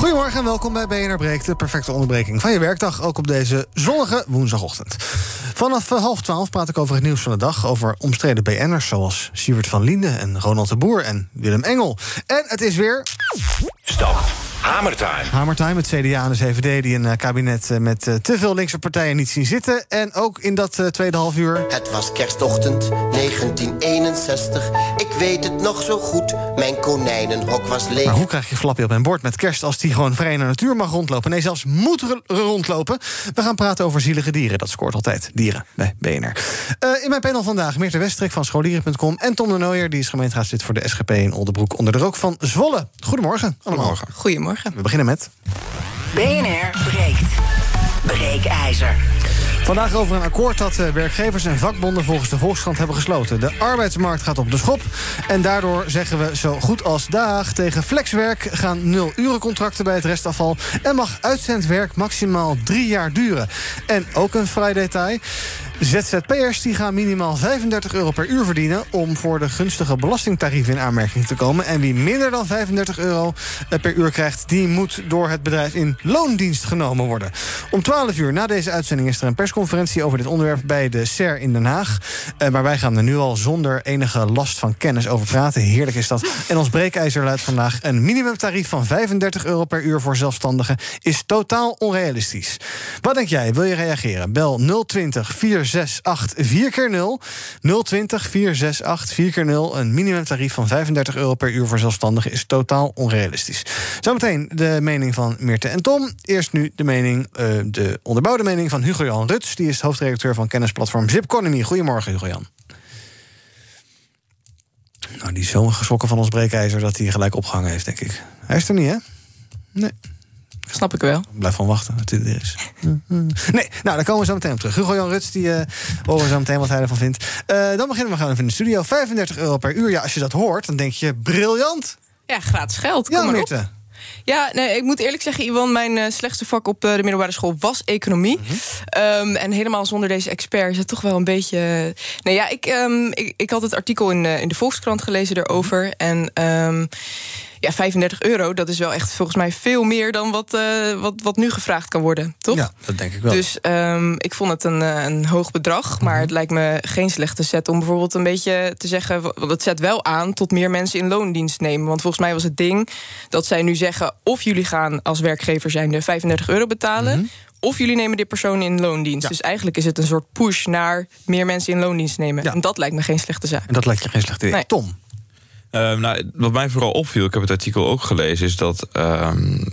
Goedemorgen en welkom bij BNR Breekt, de perfecte onderbreking van je werkdag, ook op deze zonnige woensdagochtend. Vanaf eh, half twaalf praat ik over het nieuws van de dag, over omstreden BN'ers zoals Sievert van Linden en Ronald de Boer en Willem Engel. En het is weer... Stop. Hamertime. Hamertime, het CDA en de VVD die een eh, kabinet eh, met eh, te veel linkse partijen niet zien zitten. En ook in dat tweede half uur... Het was kerstochtend 1961. Ik weet het nog zo goed. Mijn konijnenhok was leeg. Maar hoe krijg je Flappy op mijn bord met kerst als die gewoon vrij in de natuur mag rondlopen? Nee, zelfs moet rondlopen. We gaan praten over zielige dieren. Dat scoort altijd dieren bij BNR. Eh, in mijn panel vandaag Meerte Westrik van scholieren.com en Tom de Nooijer, die is gemeenteraadslid voor de SGP in Oldenbroek onder de rook van Zwolle. Goedemorgen allemaal. Goedemorgen. We beginnen met. BNR breekt. Breekijzer. Vandaag over een akkoord dat eh, werkgevers en vakbonden volgens de Volkskrant hebben gesloten. De arbeidsmarkt gaat op de schop. En daardoor zeggen we zo goed als dag tegen flexwerk gaan nul-urencontracten bij het restafval. En mag uitzendwerk maximaal drie jaar duren. En ook een vrij detail. ZZP'ers die gaan minimaal 35 euro per uur verdienen... om voor de gunstige belastingtarieven in aanmerking te komen. En wie minder dan 35 euro eh, per uur krijgt... die moet door het bedrijf in loondienst genomen worden. Om 12 uur na deze uitzending is er een persconferentie... over dit onderwerp bij de SER in Den Haag. Eh, maar wij gaan er nu al zonder enige last van kennis over praten. Heerlijk is dat. En ons breekijzer luidt vandaag... een minimumtarief van 35 euro per uur voor zelfstandigen... is totaal onrealistisch. Wat denk jij? Wil je reageren? Bel 020 468 4 keer 0 020 468 4 keer 0 Een minimumtarief van 35 euro per uur voor zelfstandigen is totaal onrealistisch. Zometeen de mening van Meerte en Tom. Eerst nu de mening, eh, de onderbouwde mening van Hugo Jan Ruts. Die is hoofdredacteur van kennisplatform Zipconomy. Goedemorgen, Hugo Jan. Nou, die is zo geschrokken van ons breekijzer dat hij gelijk opgehangen heeft, denk ik. Hij is er niet, hè? Nee. Snap ik wel. Blijf van wachten, dat dit er is. Nee, nou, daar komen we zo meteen op terug. Hugo Jan Ruts, die uh, horen we zo meteen wat hij ervan vindt. Eh, dan beginnen we gewoon even in de studio. 35 euro per uur. Ja, als je dat hoort, dan denk je briljant. Ja, gratis geld. Kom Ja, maar op. Ja, nee, ik moet eerlijk zeggen, Iwan, mijn eh, slechtste vak op eh, de middelbare school was economie. Ehm, en helemaal zonder deze expert is het toch wel een beetje. Nee, ja, ik, ehm, ik, ik had het artikel in, in de Volkskrant gelezen daarover. En. ehm, ja, 35 euro, dat is wel echt volgens mij veel meer dan wat, eh, wat, wat nu gevraagd kan worden, toch? Ja, dat denk ik wel. Dus ehm, ik vond het een, eh, een hoog bedrag. Maar het lijkt me geen slechte set om bijvoorbeeld een beetje te zeggen. Want het zet wel aan tot meer mensen in loondienst nemen. Want volgens mij was het ding dat zij nu zeggen. of jullie gaan als werkgever zijn de 35 euro betalen. Of jullie nemen dit persoon in loondienst. Dus eigenlijk is het een soort push naar meer mensen in loondienst nemen. Ja. En dat lijkt me geen slechte zaak. En dat lijkt je geen slechte idee. Nee. Tom. Ehm, nou, wat mij vooral opviel, ik heb het artikel ook gelezen, is dat ehm,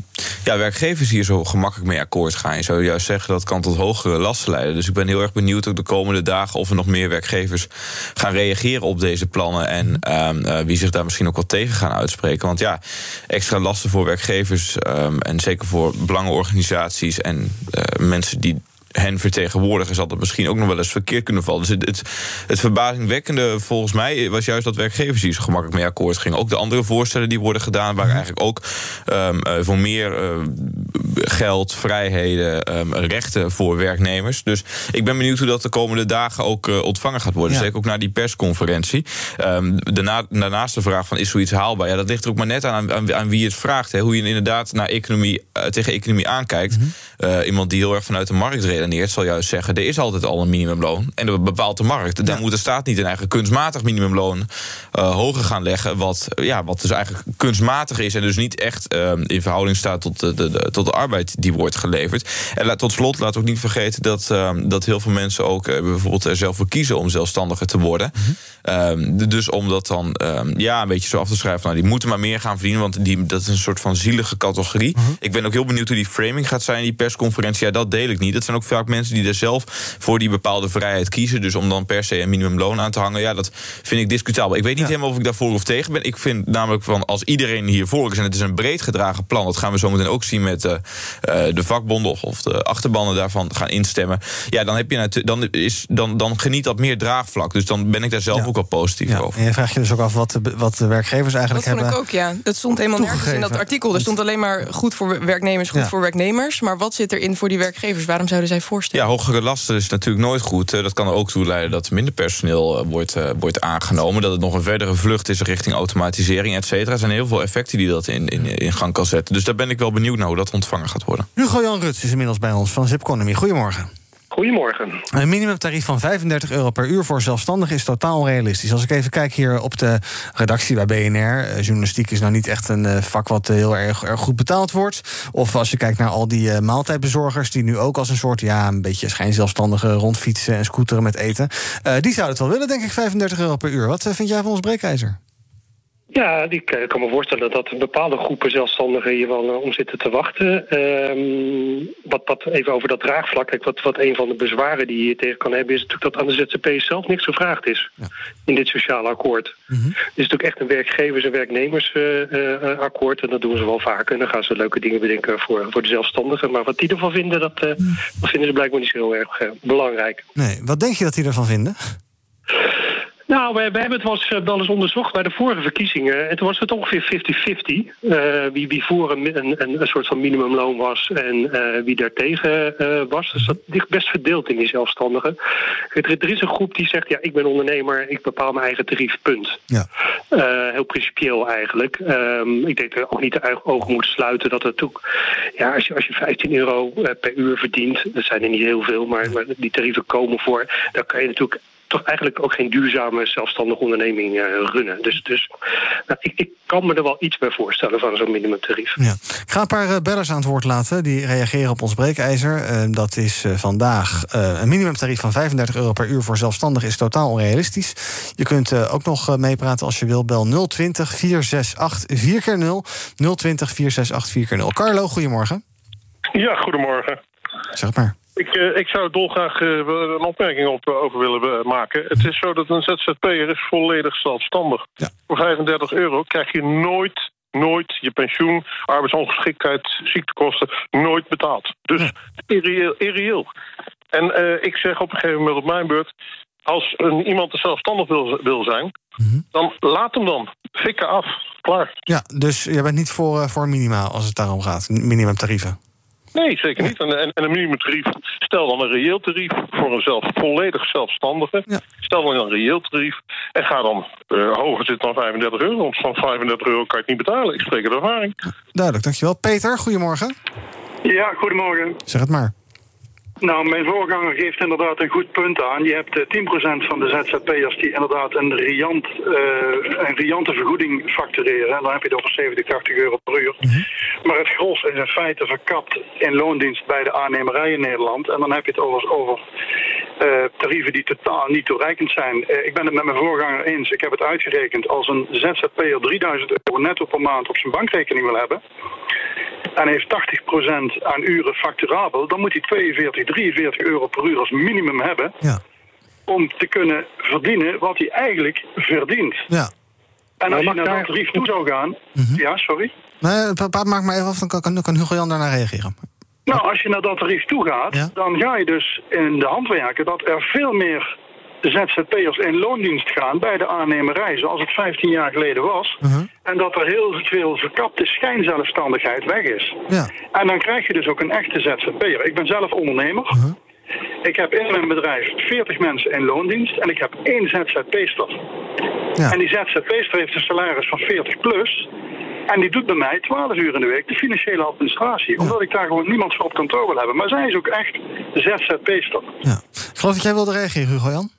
ja, werkgevers hier zo gemakkelijk mee akkoord gaan. Je zou juist zeggen dat kan tot hogere lasten leiden. Dus ik ben heel erg benieuwd ook de komende dagen of er nog meer werkgevers gaan reageren op deze plannen en ehm, eh, wie zich daar misschien ook wel tegen gaan uitspreken. Want ja, extra lasten voor werkgevers en zeker voor belangenorganisaties en eh, mensen die hen vertegenwoordigen, zal dat misschien ook nog wel eens verkeerd kunnen vallen. Dus het, het, het verbazingwekkende volgens mij was juist dat werkgevers hier zo gemakkelijk mee akkoord gingen. Ook de andere voorstellen die worden gedaan waren eigenlijk ook ehm, eh, voor meer eh, geld, vrijheden, ehm, rechten voor werknemers. Dus ik ben benieuwd hoe dat de komende dagen ook eh, ontvangen gaat worden. Ja. Zeker ook na die persconferentie. Ehm, daarna, daarnaast de vraag van is zoiets haalbaar? Ja, dat ligt er ook maar net aan, aan, aan wie het vraagt. Hè. Hoe je inderdaad naar economie, tegen economie aankijkt. Eh, iemand die heel erg vanuit de markt redeneert, zal juist zeggen: er is altijd al een minimumloon. En dat bepaalt de markt. Dan moet de staat niet een eigen kunstmatig minimumloon eh, hoger gaan leggen. Wat, ja, wat dus eigenlijk kunstmatig is en dus niet echt eh, in verhouding staat tot de, de, de- tot de arbeid die wordt geleverd. En laat, tot slot, laat ook niet vergeten dat, eh, dat heel veel mensen ook eh, bijvoorbeeld er zelf voor kiezen om zelfstandiger te worden. Ehm, d- dus om dat dan ehm, ja, een beetje zo af te schrijven... nou, die moeten maar meer gaan verdienen, want die, dat is een soort van zielige categorie. Mhm. Ik ben ook heel benieuwd hoe die framing gaat zijn in die persconferentie. Ja, dat deel ik niet. Dat zijn ook vaak mensen die er zelf voor die bepaalde vrijheid kiezen. Dus om dan per se een minimumloon aan te hangen, ja, dat vind ik discutabel. Ik weet niet Ja. helemaal of ik daarvoor of tegen ben. Ik vind namelijk van als iedereen hiervoor is en het is een breed gedragen plan, dat gaan we zo meteen ook zien met eh, eh, de vakbonden of, de achterbannen daarvan gaan instemmen. Ja, dan, heb je dan, is, dan, dan geniet dat meer draagvlak. Dus dan ben ik daar zelf Ja. ook wel positief Ja, over. en je vraagt je dus ook af wat de, wat de werkgevers Dat eigenlijk vond ik hebben. ook, ja. Dat stond helemaal nergens in dat artikel. Er stond alleen maar goed voor werknemers, goed Ja. voor werknemers. Maar wat zit erin voor die werkgevers? Waarom zouden zij voorstellen? Ja, hogere lasten is natuurlijk nooit goed. Eh, Dat kan er ook toe leiden dat minder personeel eh, wordt, eh, wordt aangenomen. Dat het nog een verdere vlucht is richting automatisering, et cetera. Er zijn heel veel effecten die dat in, in, in gang kan zetten. Dus daar ben ik wel benieuwd naar hoe dat ontvangen gaat worden. Hugo Jan Ruts is inmiddels bij ons van Zipconomy. Goedemorgen. Goedemorgen. Een minimumtarief van 35 euro per uur voor zelfstandigen is totaal realistisch. Als ik even kijk hier op de redactie bij BNR. eh, journalistiek is nou niet echt een eh, vak wat heel erg, erg goed betaald wordt. Of als je kijkt naar al die eh, maaltijdbezorgers... die nu ook als een soort, ja, een beetje schijnzelfstandigen rondfietsen... en scooteren met eten. Die zouden het wel willen, denk ik, 35 euro per uur. Wat vind jij van ons breekijzer? Ja, ik eh, kan me voorstellen dat bepaalde groepen zelfstandigen hier wel eh, om zitten te wachten. Ehm, wat, wat even over dat draagvlak. Kijk, wat, wat een van de bezwaren die je hier tegen kan hebben, is natuurlijk dat aan de ZZP zelf niks gevraagd is in dit sociale akkoord. Mhm. Het is natuurlijk echt een werkgevers- en werknemersakkoord. en dat doen ze wel vaker. En dan gaan ze leuke dingen bedenken voor, voor de zelfstandigen. Maar wat die ervan vinden, dat, eh, dat vinden ze blijkbaar niet zo heel erg eh, belangrijk. Nee, wat denk je dat die ervan vinden? Nou, we, we hebben het eens, eh, wel eens onderzocht bij de vorige verkiezingen. En toen was het ongeveer 50-50. eh, wie, wie voor een, een, een, soort van minimumloon was en eh, wie daartegen was. Dus dat ligt best verdeeld in die zelfstandigen. Er, er is een groep die zegt, ja, ik ben ondernemer, ik bepaal mijn eigen tarief, punt. Ja. Heel principieel eigenlijk. Ehm, ik denk dat je ook niet de eigen ogen moet sluiten dat het ook... Ja, als je, als je 15 euro per uur verdient, dat zijn er niet heel veel, maar, maar die tarieven komen voor, dan kan je natuurlijk toch eigenlijk ook geen duurzame zelfstandige onderneming eh, runnen. Dus, dus nou, ik, ik kan me er wel iets bij voorstellen van zo'n minimumtarief. Ja. Ik ga een paar eh, bellers aan het woord laten. Die reageren op ons breekijzer. Eh, dat is eh, vandaag eh, een minimumtarief van 35 euro per uur voor zelfstandigen is totaal onrealistisch. Je kunt eh, ook nog eh, meepraten als je wil. Bel 020 468 4 keer 0 020 468 4 keer 0 Carlo, goedemorgen. Ja, goedemorgen. Zeg maar. Ik, eh, ik zou dolgraag eh, een opmerking op, eh, over willen maken. Het is zo dat een ZZP'er is volledig zelfstandig. Ja. Voor 35 euro krijg je nooit, nooit je pensioen, arbeidsongeschiktheid, ziektekosten nooit betaald. Dus irreëel. irreëel. En ik zeg op een gegeven moment op mijn beurt... als een, iemand er zelfstandig wil, wil zijn, dan laat hem dan. Fikken af. Klaar. Ja, dus jij bent niet voor, voor minimaal als het daarom gaat. Minimumtarieven. Nee, zeker niet. En, en, en een minimumtarief, stel dan een reëel tarief voor een zelf, volledig zelfstandige. Ja. Stel dan een reëel tarief en ga dan eh, hoger zitten dan 35 euro. Want van 35 euro kan je het niet betalen. Ik spreek uit ervaring. Duidelijk, dankjewel. Peter, goedemorgen. Ja, goedemorgen. Zeg het maar. Nou, mijn voorganger geeft inderdaad een goed punt aan. Je hebt eh, 10% van de ZZP'ers die inderdaad een, riant, eh, een riante vergoeding factureren. En dan heb je het over 70, 80 euro per uur. Maar het gros is in feite verkapt in loondienst bij de aannemerij in Nederland. En dan heb je het over, over eh, tarieven die totaal niet toereikend zijn. Eh, ik ben het met mijn voorganger eens. Ik heb het uitgerekend. Als een ZZP'er 3000 euro netto per maand op zijn bankrekening wil hebben en heeft 80% aan uren facturabel, dan moet hij 42, 43 euro per uur als minimum hebben Ja. om te kunnen verdienen wat hij eigenlijk verdient. Ja. En als je naar dat tarief toe zou gaan... Ja, sorry? Nee, pa- pa- maak maar even af, dan kan, kan, kan Hugo Jan daarna reageren. Nou, als je naar dat tarief toe gaat, Ja. dan ga je dus in de hand werken dat er veel meer ZZP'ers in loondienst gaan bij de aannemerij, zoals het 15 jaar geleden was. Mhm. En dat er heel veel verkapte schijnzelfstandigheid weg is. Ja. En dan krijg je dus ook een echte ZZP'er. Ik ben zelf ondernemer. Ik heb in mijn bedrijf 40 mensen in loondienst en ik heb één ZZP-ster. Ja. En die ZZP-ster heeft een salaris van 40 plus. En die doet bij mij 12 uur in de week de financiële administratie. Omdat ik daar gewoon niemand voor op kantoor wil hebben. Maar zij is ook echt ZZP-ster. ja. Ik geloof dat jij wilde reageren, Hugo Jan.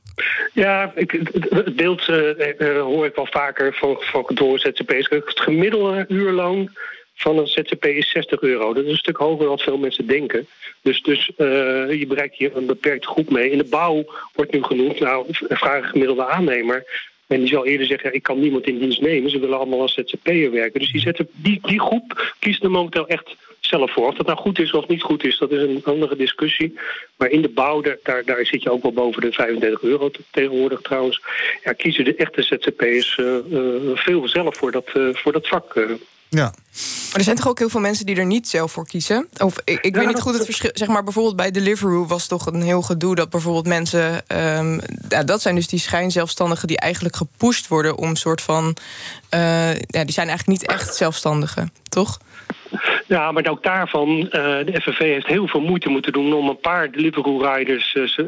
Ja, ik, het- beeld eh, eh, hoor ik wel vaker van, van door ZZP'ers. Het gemiddelde uurloon van een ZZP is 60 euro. Dat is een stuk hoger dan veel mensen denken. Dus, dus eh, je bereikt hier een beperkte groep mee. In de bouw wordt nu genoemd, nou, vraag een gemiddelde aannemer En die zal eerder zeggen, ik kan niemand in dienst nemen. Ze willen allemaal als ZZP'er werken. Dus die, die, die groep kiest er momenteel echt zelf voor. Of dat nou goed is of niet goed is, dat is een andere discussie. Maar in de bouw, daar, daar zit je ook wel boven de 35 euro tegenwoordig trouwens. Ja, kiezen de echte ZZP'ers uh, uh, veel zelf voor dat, uh, voor dat vak. Ja. Maar er zijn toch ook heel veel mensen die er niet zelf voor kiezen? Of ik, ik weet niet goed het verschil. Zeg maar bijvoorbeeld bij Deliveroo was toch een heel gedoe dat bijvoorbeeld mensen. Um, ja, dat zijn dus die schijnzelfstandigen die eigenlijk gepusht worden om soort van. Uh, ja, die zijn eigenlijk niet echt zelfstandigen, toch? Ja, maar ook daarvan, uh, de FNV heeft heel veel moeite moeten doen om een paar Deliveroo-riders uh,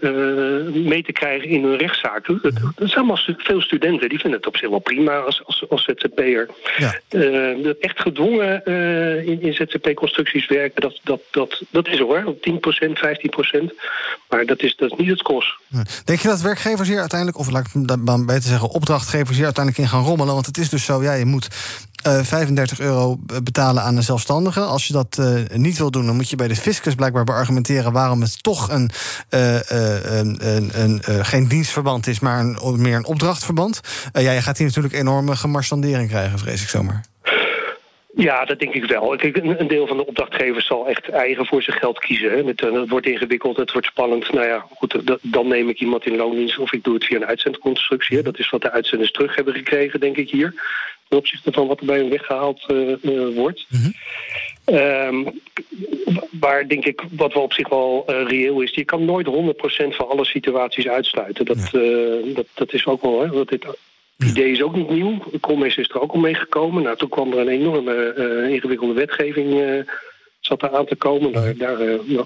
uh, mee te krijgen in hun rechtszaak. Dat, dat zijn allemaal stu veel studenten, die vinden het op zich wel prima als, als, als ZZP'er. Ja. echt gedwongen in, in ZZP-constructies werken, dat, dat, dat, dat is hoor, 10%, 15%. Maar dat is, dat is niet het kost. Denk je dat werkgevers hier uiteindelijk, of laat ik dan beter zeggen, opdrachtgevers hier uiteindelijk in gaan rommelen? Want het is dus zo, ja, je moet uh, 35 euro betalen aan een zelfstandige. Als je dat uh, niet wil doen, dan moet je bij de fiscus blijkbaar beargumenteren waarom het toch een, uh, een, een, een geen dienstverband is, maar meer een opdrachtverband. ja, je gaat hier natuurlijk enorme gemarchandering krijgen, vrees ik zomaar. Ja, dat denk ik wel. Een deel van de opdrachtgevers zal echt eigen voor zijn geld kiezen. Het, het, wordt ingewikkeld, het wordt spannend. Nou ja, goed, dan neem ik iemand in loondienst of ik doe het via een uitzendconstructie. Dat is wat de uitzenders terug hebben gekregen, denk ik hier ten opzichte van wat er bij hen weggehaald uh, wordt. Mm -hmm. um, waar denk ik, wat wel op zich wel uh, reëel is, je kan nooit 100% van alle situaties uitsluiten. Dat, ja. dat, dat is ook wel, hè, dat dit idee is ook niet nieuw. De Commerce is er ook al meegekomen. Nou, toen kwam er een enorme ingewikkelde wetgeving zat er aan te komen. Daar, daar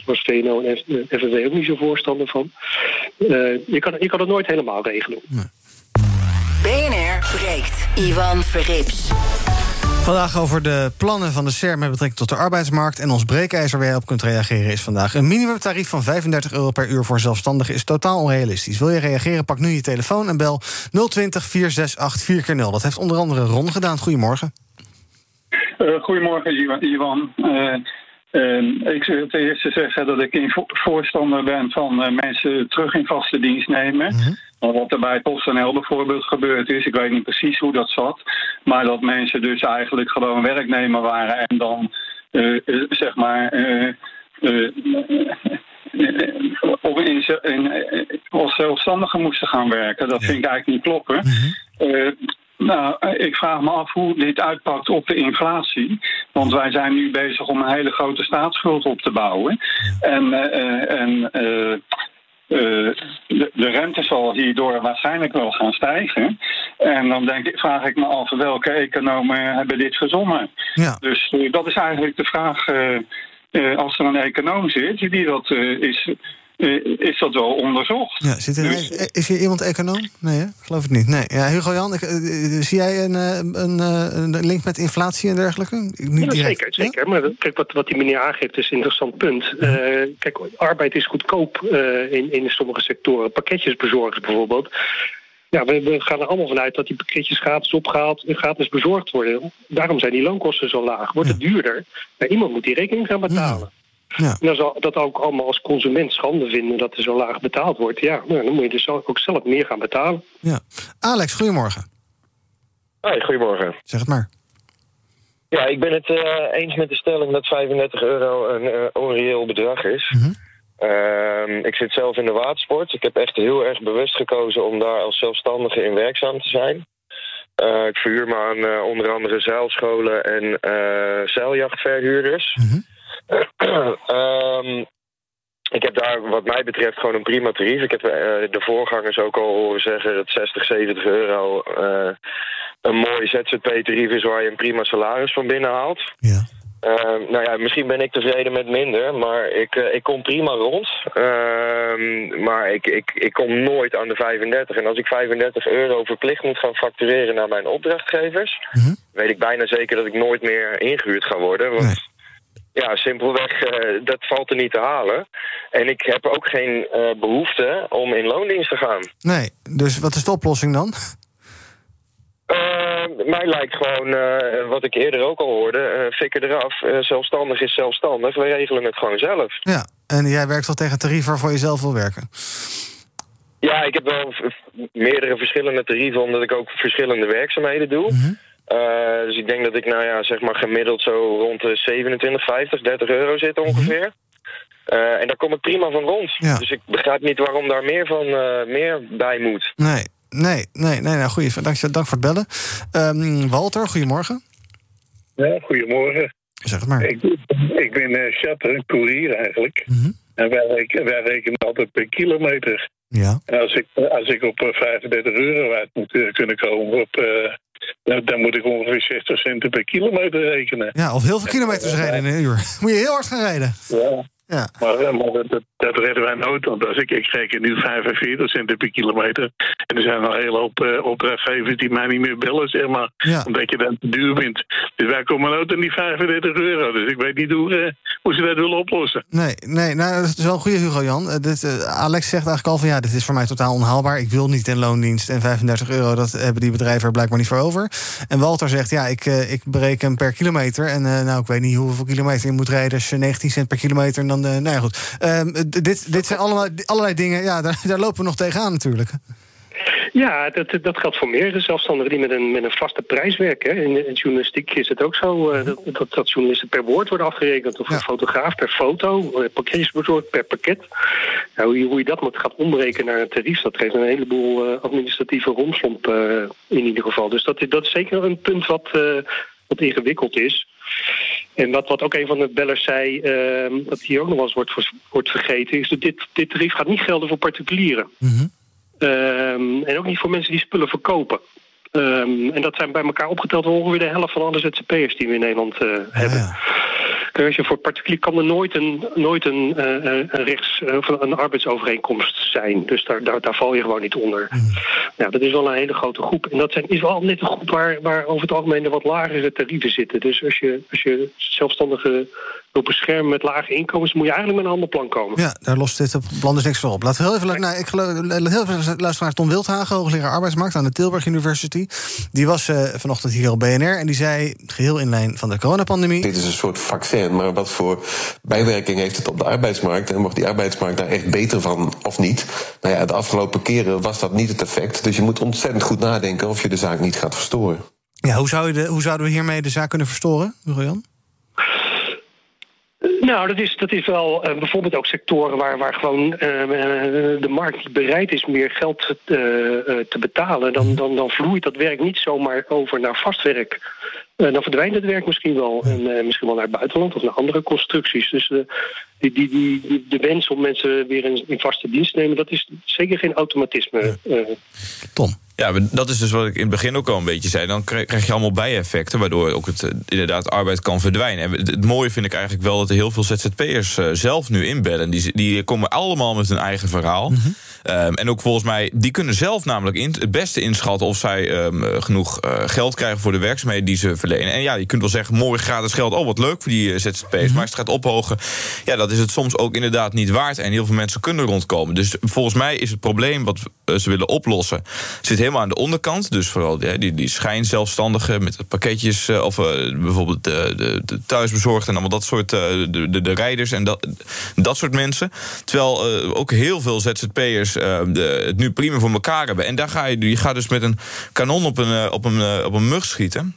was VNO en FNW ook niet zo voorstander van. Je, kan, je kan het nooit helemaal regelen. BNR breekt. Ivan Verrips. Vandaag over de plannen van de SER met betrekking tot de arbeidsmarkt. En ons breekijzer waar je op kunt reageren is vandaag. Een minimumtarief van 35 euro per uur voor zelfstandigen is totaal onrealistisch. Wil je reageren, pak nu je telefoon en bel 020 468 4 0 Dat heeft onder andere Ron gedaan. Goedemorgen. Uh, goedemorgen, Ivan. Uh, uh, ik wil ten eerste zeggen dat ik in voorstander ben van mensen terug in vaste dienst nemen. -hmm. Wat er bij PostNL bijvoorbeeld gebeurd is, ik weet niet precies hoe dat zat. Maar dat mensen dus eigenlijk gewoon werknemer waren en dan uh, zeg maar. Uh, uh, of in, in, als zelfstandigen moesten gaan werken. Dat vind ik eigenlijk niet kloppen. -hmm. Nou, ik vraag me af hoe dit uitpakt op de inflatie. Want wij zijn nu bezig om een hele grote staatsschuld op te bouwen. En, uh, en uh, de, de rente zal hierdoor waarschijnlijk wel gaan stijgen. En dan denk ik, vraag ik me af welke economen hebben dit verzonnen. Ja. Dus uh, dat is eigenlijk de vraag. Uh, als er een econoom zit die dat is is dat wel onderzocht. Ja, zit er, dus, is hier iemand econoom? Nee, hè? geloof ik niet. Nee. Ja, Hugo Jan, ik, uh, zie jij een, een, een, link met inflatie en dergelijke? Niet ja, zeker, zeker. Ja? Maar kijk, wat, wat die meneer aangeeft is een interessant punt. Uh, kijk, arbeid is goedkoop in, in sommige sectoren. Pakketjesbezorgers bijvoorbeeld. Ja, we, we, gaan er allemaal vanuit dat die pakketjes gratis opgehaald en gratis bezorgd worden. Daarom zijn die loonkosten zo laag. Wordt het duurder? Maar iemand moet die rekening gaan betalen. Ja. En dan zal dat ook allemaal als consument schande vinden dat er zo laag betaald wordt. Ja, nou, dan moet je dus ook zelf meer gaan betalen. Ja. Alex, goedemorgen. Hoi, goedemorgen. Zeg het maar. Ja, ik ben het uh, eens met de stelling dat 35 euro een uh, onreëel bedrag is. Mm -hmm. uh, ik zit zelf in de watersport. Ik heb echt heel erg bewust gekozen om daar als zelfstandige in werkzaam te zijn. Uh, ik verhuur me aan onder andere zeilscholen en zeiljachtverhuurders. Mm -hmm. Um, ik heb daar wat mij betreft gewoon een prima tarief. Ik heb uh, de voorgangers ook al horen zeggen dat 60, 70 euro uh, een mooi ZZP-tarief is waar je een prima salaris van binnen haalt. Ja. Uh, nou ja, misschien ben ik tevreden met minder, maar ik, uh, ik kom prima rond. Uh, maar ik, ik, ik kom nooit aan de 35. En als ik 35 euro verplicht moet gaan factureren naar mijn opdrachtgevers... Mm -hmm. weet ik bijna zeker dat ik nooit meer ingehuurd ga worden. Want nee. Ja, simpelweg, uh, dat valt er niet te halen. En ik heb ook geen uh, behoefte om in loondienst te gaan. Nee, dus wat is de oplossing dan? Uh, mij lijkt gewoon, wat ik eerder ook al hoorde, fikken eraf. zelfstandig is zelfstandig, we regelen het gewoon zelf. Ja, en jij werkt wel tegen tarief waarvoor je zelf wil werken? Ja, ik heb wel meerdere verschillende tarieven, omdat ik ook verschillende werkzaamheden doe. Mhm. Eh, dus ik denk dat ik, nou ja, zeg maar gemiddeld zo rond de 27, 50, 30 euro zit ongeveer. Eh, en daar kom ik prima van rond. Mhm. Ja. Dus ik begrijp niet waarom daar meer, van, eh, meer bij moet. Nee, nee, nee, nee. Nou, goeie, dank, dank voor het bellen. Ehm, Walter, goedemorgen. Ja, goedemorgen. Zeg het maar. Ik, ik ben uh, chatter, een courier eigenlijk. En wij rekenen, wij rekenen altijd per kilometer. Ja. En als ik, als ik op eh, 35 euro uit moet kunnen komen, op, eh, dan, moet ik ongeveer 60 centen per kilometer rekenen. Ja, of heel veel kilometers rijden in een uur. Moet je heel hard gaan rijden. Ja. Ja. Maar, eh, maar dat, dat, dat redden wij nooit, want als ik, ik reken nu 45 cent per kilometer. En er zijn al een hele hoop eh, opdrachtgevers die mij niet meer bellen, zeg maar. Ja. Omdat je dan te duur bent. Dus wij komen nooit aan die 35 euro. Dus ik weet niet hoe, eh, hoe ze dat willen oplossen. Nee, nee, nou, dat is wel een goede Hugo Jan. Eh, dit, Alex zegt eigenlijk al van ja, dit is voor mij totaal onhaalbaar. Ik wil niet in loondienst en 35 euro, dat hebben die bedrijven er blijkbaar niet voor over. En Walter zegt ja, ik, ik bereken per kilometer. En nou, ik weet niet hoeveel kilometer je moet rijden als je 19 cent per kilometer. En dan, nou ja, goed. Ehm, dit, dit zijn allemaal, allerlei dingen, ja, daar, daar lopen we nog tegenaan natuurlijk. Ja, dat, dat geldt voor meerdere zelfstandigen die met een, met een vaste prijs werken. In de journalistiek is het ook zo eh, dat, dat, dat journalisten per woord worden afgerekend. Of een fotograaf per foto, eh, pakketjesbezorgd per pakket. Nou, hoe, je, hoe je dat moet gaat omrekenen naar een tarief, dat geeft een heleboel eh, administratieve romslomp in ieder geval. Dus dat, is- dat is zeker een punt wat, wat ingewikkeld is. En wat, wat ook een van de bellers zei, eh, dat hier ook nog wel eens wordt, wordt vergeten, is dat dit, dit tarief gaat niet gelden voor particulieren. Ehm, en ook niet voor mensen die spullen verkopen. Ehm, en dat zijn bij elkaar opgeteld ongeveer de helft van alle ZZP'ers die we in Nederland eh, hebben. Kijk, Als je voor particulier kan er nooit een, nooit een, eh, eh, een rechts of een arbeidsovereenkomst zijn. Dus daar, daar, daar val je gewoon niet onder. Nou, dat is wel een hele grote groep. En dat zijn, is wel net een groep waar, waar over het algemeen de wat lagere tarieven zitten. Dus als je, als je zelfstandigen wil beschermen met lage inkomens, moet je eigenlijk met een ander plan komen. Ja, daar lost dit op plan dus niks voor op. Laten we heel even, nou, ik geloof, heel even luisteren naar Tom Wildhagen, hoogleraar arbeidsmarkt aan de Tilburg University. Die was eh, vanochtend hier op BNR en die zei, geheel in lijn van de coronapandemie. Dit is een soort vaccin, maar wat voor bijwerking heeft het op de arbeidsmarkt? En wordt die arbeidsmarkt daar echt beter van of niet? Nou ja, de afgelopen keren was dat niet het effect. Dus je moet ontzettend goed nadenken of je de zaak niet gaat verstoren. Ja, hoe, zou je de, hoe zouden we hiermee de zaak kunnen verstoren, Hugo Jan? Nou, dat is, dat is wel eh, bijvoorbeeld ook sectoren waar, waar gewoon eh, eh, de markt niet bereid is meer geld te betalen. Dan, dan, dan vloeit dat werk niet zomaar over naar vast werk. Dan verdwijnt het werk misschien wel. En misschien wel naar het buitenland of naar andere constructies. Dus die, die, die, de wens om mensen weer in, in vaste dienst te nemen, dat is zeker geen automatisme. eh. Ja, dat is dus wat ik in het begin ook al een beetje zei. Dan krijg je allemaal bijeffecten, waardoor ook het, eh, inderdaad arbeid kan verdwijnen. En het, mooie vind ik eigenlijk wel dat er heel veel ZZP'ers eh, zelf nu inbellen. Die, die komen allemaal met hun eigen verhaal. Ehm, en ook volgens mij, die kunnen zelf namelijk in, het beste inschatten of zij ehm, eh, genoeg eh, geld krijgen voor de werkzaamheden die ze verlenen. En ja, je kunt wel zeggen, mooi gratis geld, oh wat leuk voor die eh, ZZP'ers. Maar als het gaat ophogen, ja, dat is het soms ook inderdaad niet waard. En heel veel mensen kunnen rondkomen. Dus volgens mij is het probleem wat ze willen oplossen, zit helemaal aan de onderkant. Dus vooral die, die, die schijnzelfstandigen met pakketjes, of bijvoorbeeld de, de, de thuisbezorgd en allemaal dat soort, de, de, de rijders en dat, dat soort mensen. Terwijl ook heel veel ZZP'ers de, het nu prima voor elkaar hebben. En daar ga je, je gaat dus met een kanon op een, eh, op een, eh, op een mug schieten.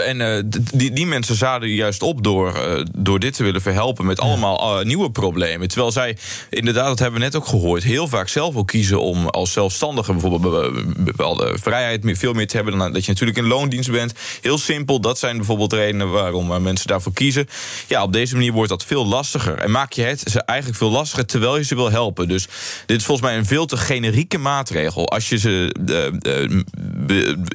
En eh, die, die mensen zaden juist op door, eh, door dit te willen verhelpen met allemaal eh, nieuwe problemen. Terwijl zij, inderdaad, dat hebben we net ook gehoord, heel vaak zelf ook kiezen om als zelfstandige bijvoorbeeld be- be- bepaalde vrijheid meer, veel meer te hebben dan dat je natuurlijk in loondienst bent. Heel simpel, dat zijn bijvoorbeeld redenen waarom mensen daarvoor kiezen. Ja, op deze manier wordt dat veel lastiger. En maak je het ze eigenlijk veel lastiger terwijl je ze wil helpen. Dus dit is volgens mij een veel te generieke maatregel. Als je ze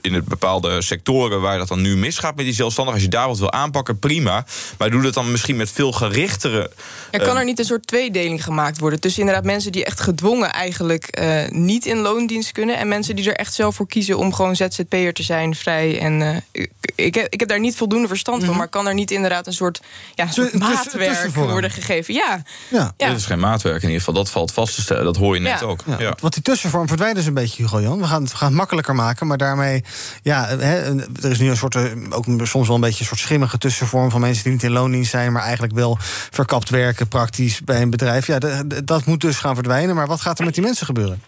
in het bepaalde sectoren waar dat dan nu misgaat met die zelfstandigen, als je daar wat wil aanpakken, prima. Maar doe dat dan misschien met veel gerichtere. Er kan eh, er niet een soort tweedeling gemaakt worden tussen inderdaad mensen die echt gedwongen eigenlijk eh, niet in loondienst kunnen en mensen die er echt zelf voor kiezen om gewoon ZZP'er te zijn, vrij. En eh, ik, heb, ik heb daar niet voldoende verstand van, maar kan er niet inderdaad een soort, ja, een soort tussen- maatwerk worden gegeven? Ja. Ja. Ja. Dit is geen maatwerk in ieder geval. Dat valt vast te stellen. Dat hoor je net Ja. ook. Ja, Ja. Want die tussenvorm verdwijnt dus een beetje, Hugo Jan. We gaan, het, we gaan het makkelijker maken, maar daarmee... Ja, hè, er is nu een soort, ook soms wel een beetje een soort schimmige tussenvorm... van mensen die niet in loondienst zijn... maar eigenlijk wel verkapt werken, praktisch bij een bedrijf. Ja, dat moet dus gaan verdwijnen. Maar wat gaat er met die mensen gebeuren?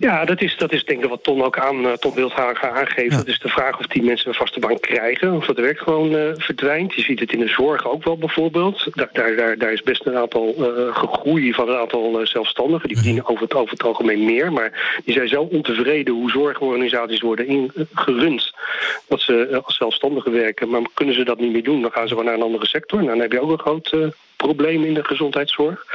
Ja, dat is, dat is denk ik wat Ton ook aan, uh, Ton Wildhagen aangeeft. Het is de vraag of die mensen een vaste baan krijgen. Of dat werk gewoon uh, verdwijnt. Je ziet het in de zorg ook wel bijvoorbeeld. Daar, daar, daar, daar is best een aantal uh, gegroei van een aantal zelfstandigen. Die verdienen over het, over het algemeen meer. Maar die zijn zo ontevreden hoe zorgorganisaties worden ingerund. Dat ze als zelfstandigen werken. Maar kunnen ze dat niet meer doen, dan gaan ze gewoon naar een andere sector. Nou, dan heb je ook een groot probleem in de gezondheidszorg.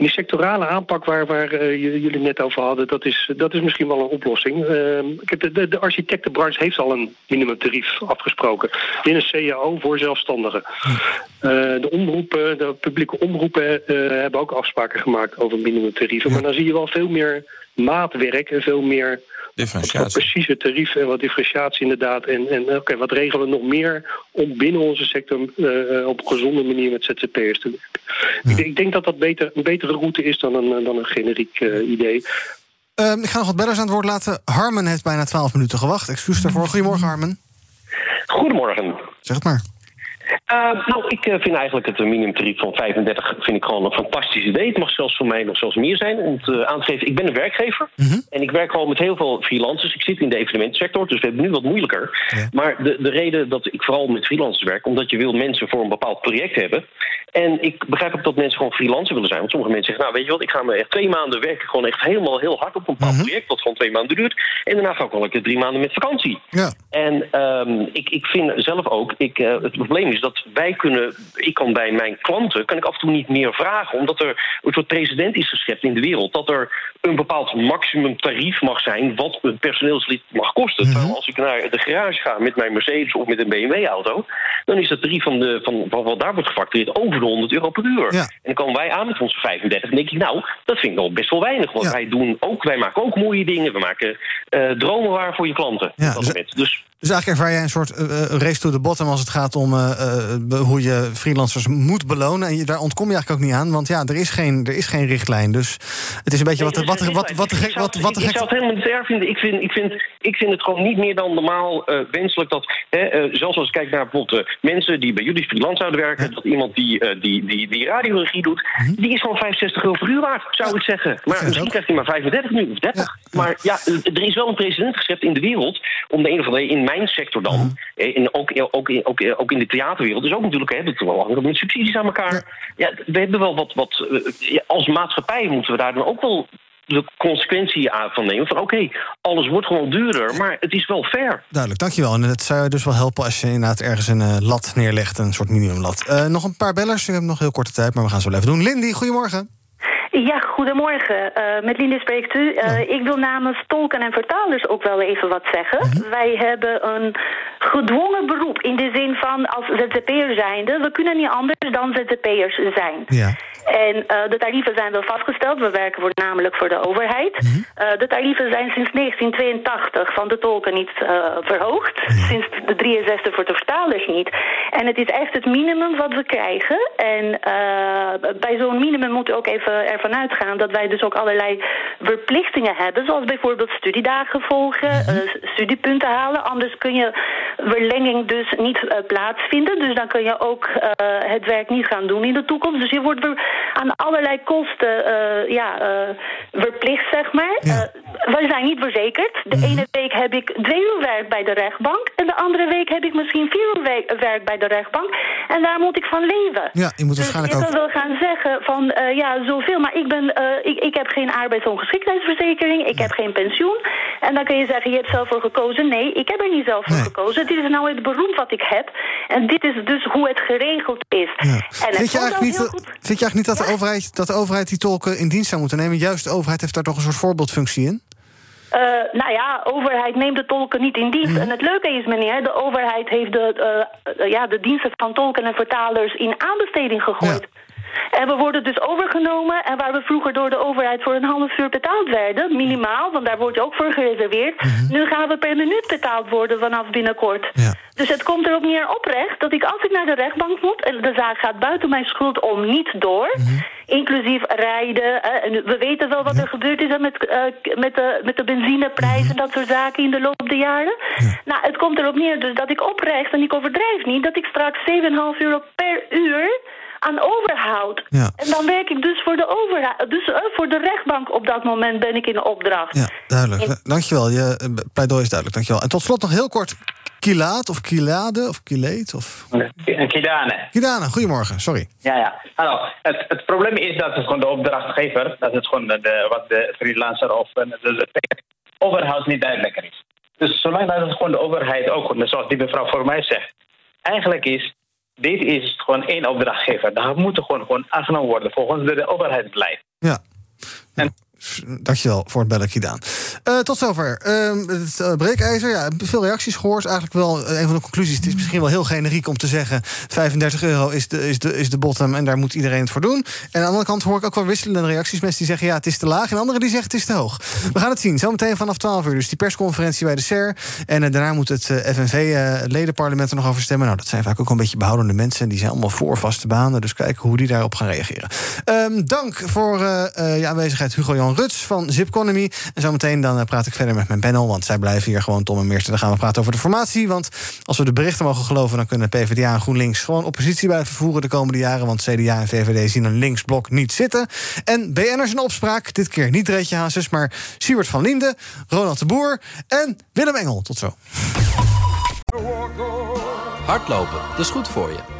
En die sectorale aanpak waar, waar uh, jullie net over hadden, dat is, dat is misschien wel een oplossing. Uh, de, de, de architectenbranche heeft al een minimumtarief afgesproken. In een CAO voor zelfstandigen. Uh, de omroepen, de publieke omroepen hebben ook afspraken gemaakt over minimumtarieven. Maar dan zie je wel veel meer maatwerk en veel meer Differentiatie. precieze tarieven en wat differentiatie inderdaad. En, en oké, wat regelen we nog meer om binnen onze sector uh, op een gezonde manier met ZZP'ers te werken. Ik, ik, denk dat dat beter, een betere route is dan een, dan een generiek uh, idee. Uh, ik ga nog wat bellers aan het woord laten. Harmen heeft bijna 12 minuten gewacht. Excuus daarvoor. Goedemorgen, Harmen. Goedemorgen. Zeg het maar. Uh, nou, ik uh, vind eigenlijk het minimumtarief van 35 vind ik gewoon een fantastisch idee. Het mag zelfs voor mij nog zelfs meer zijn om te aan te geven. Ik ben een werkgever mm -hmm. en ik werk gewoon met heel veel freelancers. Ik zit in de evenementsector, dus we hebben nu wat moeilijker. Ja. Maar de, de reden dat ik vooral met freelancers werk, omdat je wil mensen voor een bepaald project hebben. En ik begrijp ook dat mensen gewoon freelancer willen zijn. Want sommige mensen zeggen, nou weet je wat, ik ga me echt twee maanden werken. Gewoon echt helemaal heel hard op een bepaald mm -hmm. project. Dat gewoon twee maanden duurt. En daarna ga ik wel lekker drie maanden met vakantie. Ja. En um, ik, ik vind zelf ook, ik, uh, het probleem is dat wij kunnen, ik kan bij mijn klanten, kan ik af en toe niet meer vragen. Omdat er een soort precedent is geschept in de wereld. Dat er een bepaald maximum tarief mag zijn wat een personeelslid mag kosten. Mm -hmm. Terwijl als ik naar de garage ga met mijn Mercedes of met een BMW-auto, dan is het tarief van, de, van, van wat daar wordt gefactureerd over de 100 euro per uur. Ja. En dan komen wij aan met onze 35 en denk ik, nou, dat vind ik nog best wel weinig. Want Ja. wij, doen ook, wij maken ook mooie dingen. We maken eh, dromen waar voor je klanten. Ja, dat dus-. Dus Dus eigenlijk ervaar jij een soort eh, eh, race to the bottom als het gaat om eh, hoe je freelancers moet belonen. En je, daar ontkom je eigenlijk ook niet aan, want ja, er is geen, er is geen richtlijn. Dus het is een beetje wat, wat, wat, wat, gek- wat, wat ik zou het helemaal niet erg vinden. Ik vind, ik vind, ik vind het gewoon niet meer dan normaal wenselijk dat, hè, zelfs als ik kijk naar bijvoorbeeld mensen die bij jullie freelance zouden werken, dat iemand die, die, die, die radioregie doet, Mhm. die is gewoon 65 euro per uur waard, zou ik zeggen. Maar misschien krijgt hij maar 35 nu of 30. Maar ja, er is wel een precedent geschept in de wereld, om de een of andere in mijn sector dan, Mhm. en ook, ook, in- ook, eh, ook in de theaterwereld, dus ook natuurlijk, hè, dat wel hangt ook met subsidies aan elkaar. Ja. we hebben wel wat, wat eh, als maatschappij moeten we daar dan ook wel de consequentie aan van nemen. Van oké, alles wordt gewoon duurder, maar het is wel fair. Duidelijk, dankjewel. En het zou je dus wel helpen als je inderdaad ergens een eh, lat neerlegt, een soort minimumlat. Eh, nog een paar bellers, ik heb nog heel korte tijd, maar we gaan zo wel even doen. Lindy, goedemorgen. Ja, goedemorgen. Eh, met Linde spreekt u. Eh, Ik wil namens tolken en vertalers ook wel even wat zeggen. Wij hebben een gedwongen beroep in de zin van als ZZP'er zijnde... we kunnen niet anders dan ZZP'ers zijn. Ja. En eh, de tarieven zijn wel vastgesteld. We werken voor, namelijk voor de overheid. Eh, de tarieven zijn sinds 1982 van de tolken niet verhoogd. Sinds de 63 voor de vertalers niet. En het is echt het minimum wat we krijgen. En bij zo'n minimum moeten we ook even ervan uitgaan... dat wij dus ook allerlei verplichtingen hebben. Zoals bijvoorbeeld studiedagen volgen, eh, studiepunten halen. Anders kun je verlenging dus niet eh, plaatsvinden. Dus dan kun je ook eh, het werk niet gaan doen in de toekomst. Dus je wordt aan allerlei kosten eh, ja, verplicht, zeg maar. Wij zijn niet verzekerd. De ene week heb ik twee uur werk bij de rechtbank. En de andere week heb ik misschien vier uur we- werk bij de rechtbank. En daar moet ik van leven. Ja, je moet Dus waarschijnlijk ook... kan wel gaan zeggen van ja, zoveel. Maar ik, ben, ik, ik heb geen arbeidsongeschiktheidsverzekering. Ik heb geen pensioen. En dan kun je zeggen, je hebt zelf voor gekozen. Nee, ik heb er niet zelf voor gekozen. Dit is nou het beroep wat ik heb. En dit is dus hoe het geregeld is. En het Vind je, eigenlijk niet, dat- vind je eigenlijk niet dat de, overheid, dat de overheid die tolken in dienst zou moeten nemen? Juist de overheid heeft daar toch een soort voorbeeldfunctie in? Eh, nou ja, overheid neemt de tolken niet in dienst. En het leuke is, meneer, de overheid heeft de, eh, eh, ja, de diensten van tolken en vertalers in aanbesteding gegooid. En we worden dus overgenomen. En waar we vroeger door de overheid voor een half uur betaald werden, minimaal, want daar wordt je ook voor gereserveerd. Nu gaan we per minuut betaald worden vanaf binnenkort. Dus het komt erop neer oprecht dat ik als ik naar de rechtbank moet en de zaak gaat buiten mijn schuld om niet door, inclusief rijden. en we weten wel wat er gebeurd is met, eh, met, de, met de benzineprijs en dat soort zaken in de loop der jaren. Nou, het komt erop neer dus dat ik oprecht, en ik overdrijf niet, dat ik straks 7,5 euro per uur aan overhoud. Ja. En dan werk ik dus voor de overheid. Dus eh, voor de rechtbank op dat moment ben ik in opdracht. Ja, duidelijk. Eh, Dankjewel. Je eh, pleidooi is duidelijk. Dankjewel. En tot slot nog heel kort. Kilaat of Kilade of Kileet of... Kidane. Kidane, goedemorgen. Sorry. Ja, ja. Hallo. Het, het probleem is dat het gewoon de opdrachtgever, dat het gewoon de, de- wat de freelancer of eh, de, de, de overheid niet duidelijk is. Dus zolang dat het gewoon de overheid ook, zoals die mevrouw voor mij zegt, eigenlijk is, dit is gewoon één opdrachtgever. Daar moet er gewoon, gewoon aangenomen worden volgens de, de overheidsbeleid. Ja. Dankjewel voor het bellen, Kidaan. Eh, tot zover. Ehm, het eh, breekijzer, ja, veel reacties gehoord. Eigenlijk wel eh, een van de conclusies. Het is misschien wel heel generiek om te zeggen... 35 euro is de, is, de, is de bottom en daar moet iedereen het voor doen. En aan de andere kant hoor ik ook wel wisselende reacties. Mensen die zeggen ja, het is te laag. En anderen die zeggen het is te hoog. We gaan het zien. Zometeen vanaf 12 uur. Dus die persconferentie bij de SER. En daarna moet het eh, FNV-ledenparlement er nog over stemmen. Nou, dat zijn vaak ook een beetje behoudende mensen. Die zijn allemaal voor vaste banen. Dus kijken hoe die daarop gaan reageren. Ehm, dank voor je aanwezigheid, Ruts van Zipconomy. En zometeen dan eh, praat ik verder met mijn panel. Want zij blijven hier gewoon Tom en Meersen. Dan gaan we praten over de formatie. Want als we de berichten mogen geloven... dan kunnen PvdA en GroenLinks gewoon oppositie blijven voeren de komende jaren. Want CDA en VVD zien een linksblok niet zitten. En BN'ers in opspraak. Dit keer niet Reetje Hazes, maar Siewert van Linden, Ronald de Boer en Willem Engel. Tot zo. Hardlopen, dat is goed voor je.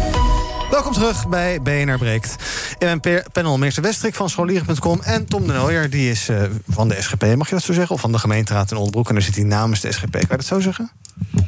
Welkom terug bij BNR Breekt. In mijn panel Meester Westrik van scholieren.com... en Tom de Nooijer, die is eh, van de SGP, mag je dat zo zeggen? Of van de gemeenteraad in Oldenbroek. En daar zit hij namens de SGP. Kan je dat zo zeggen?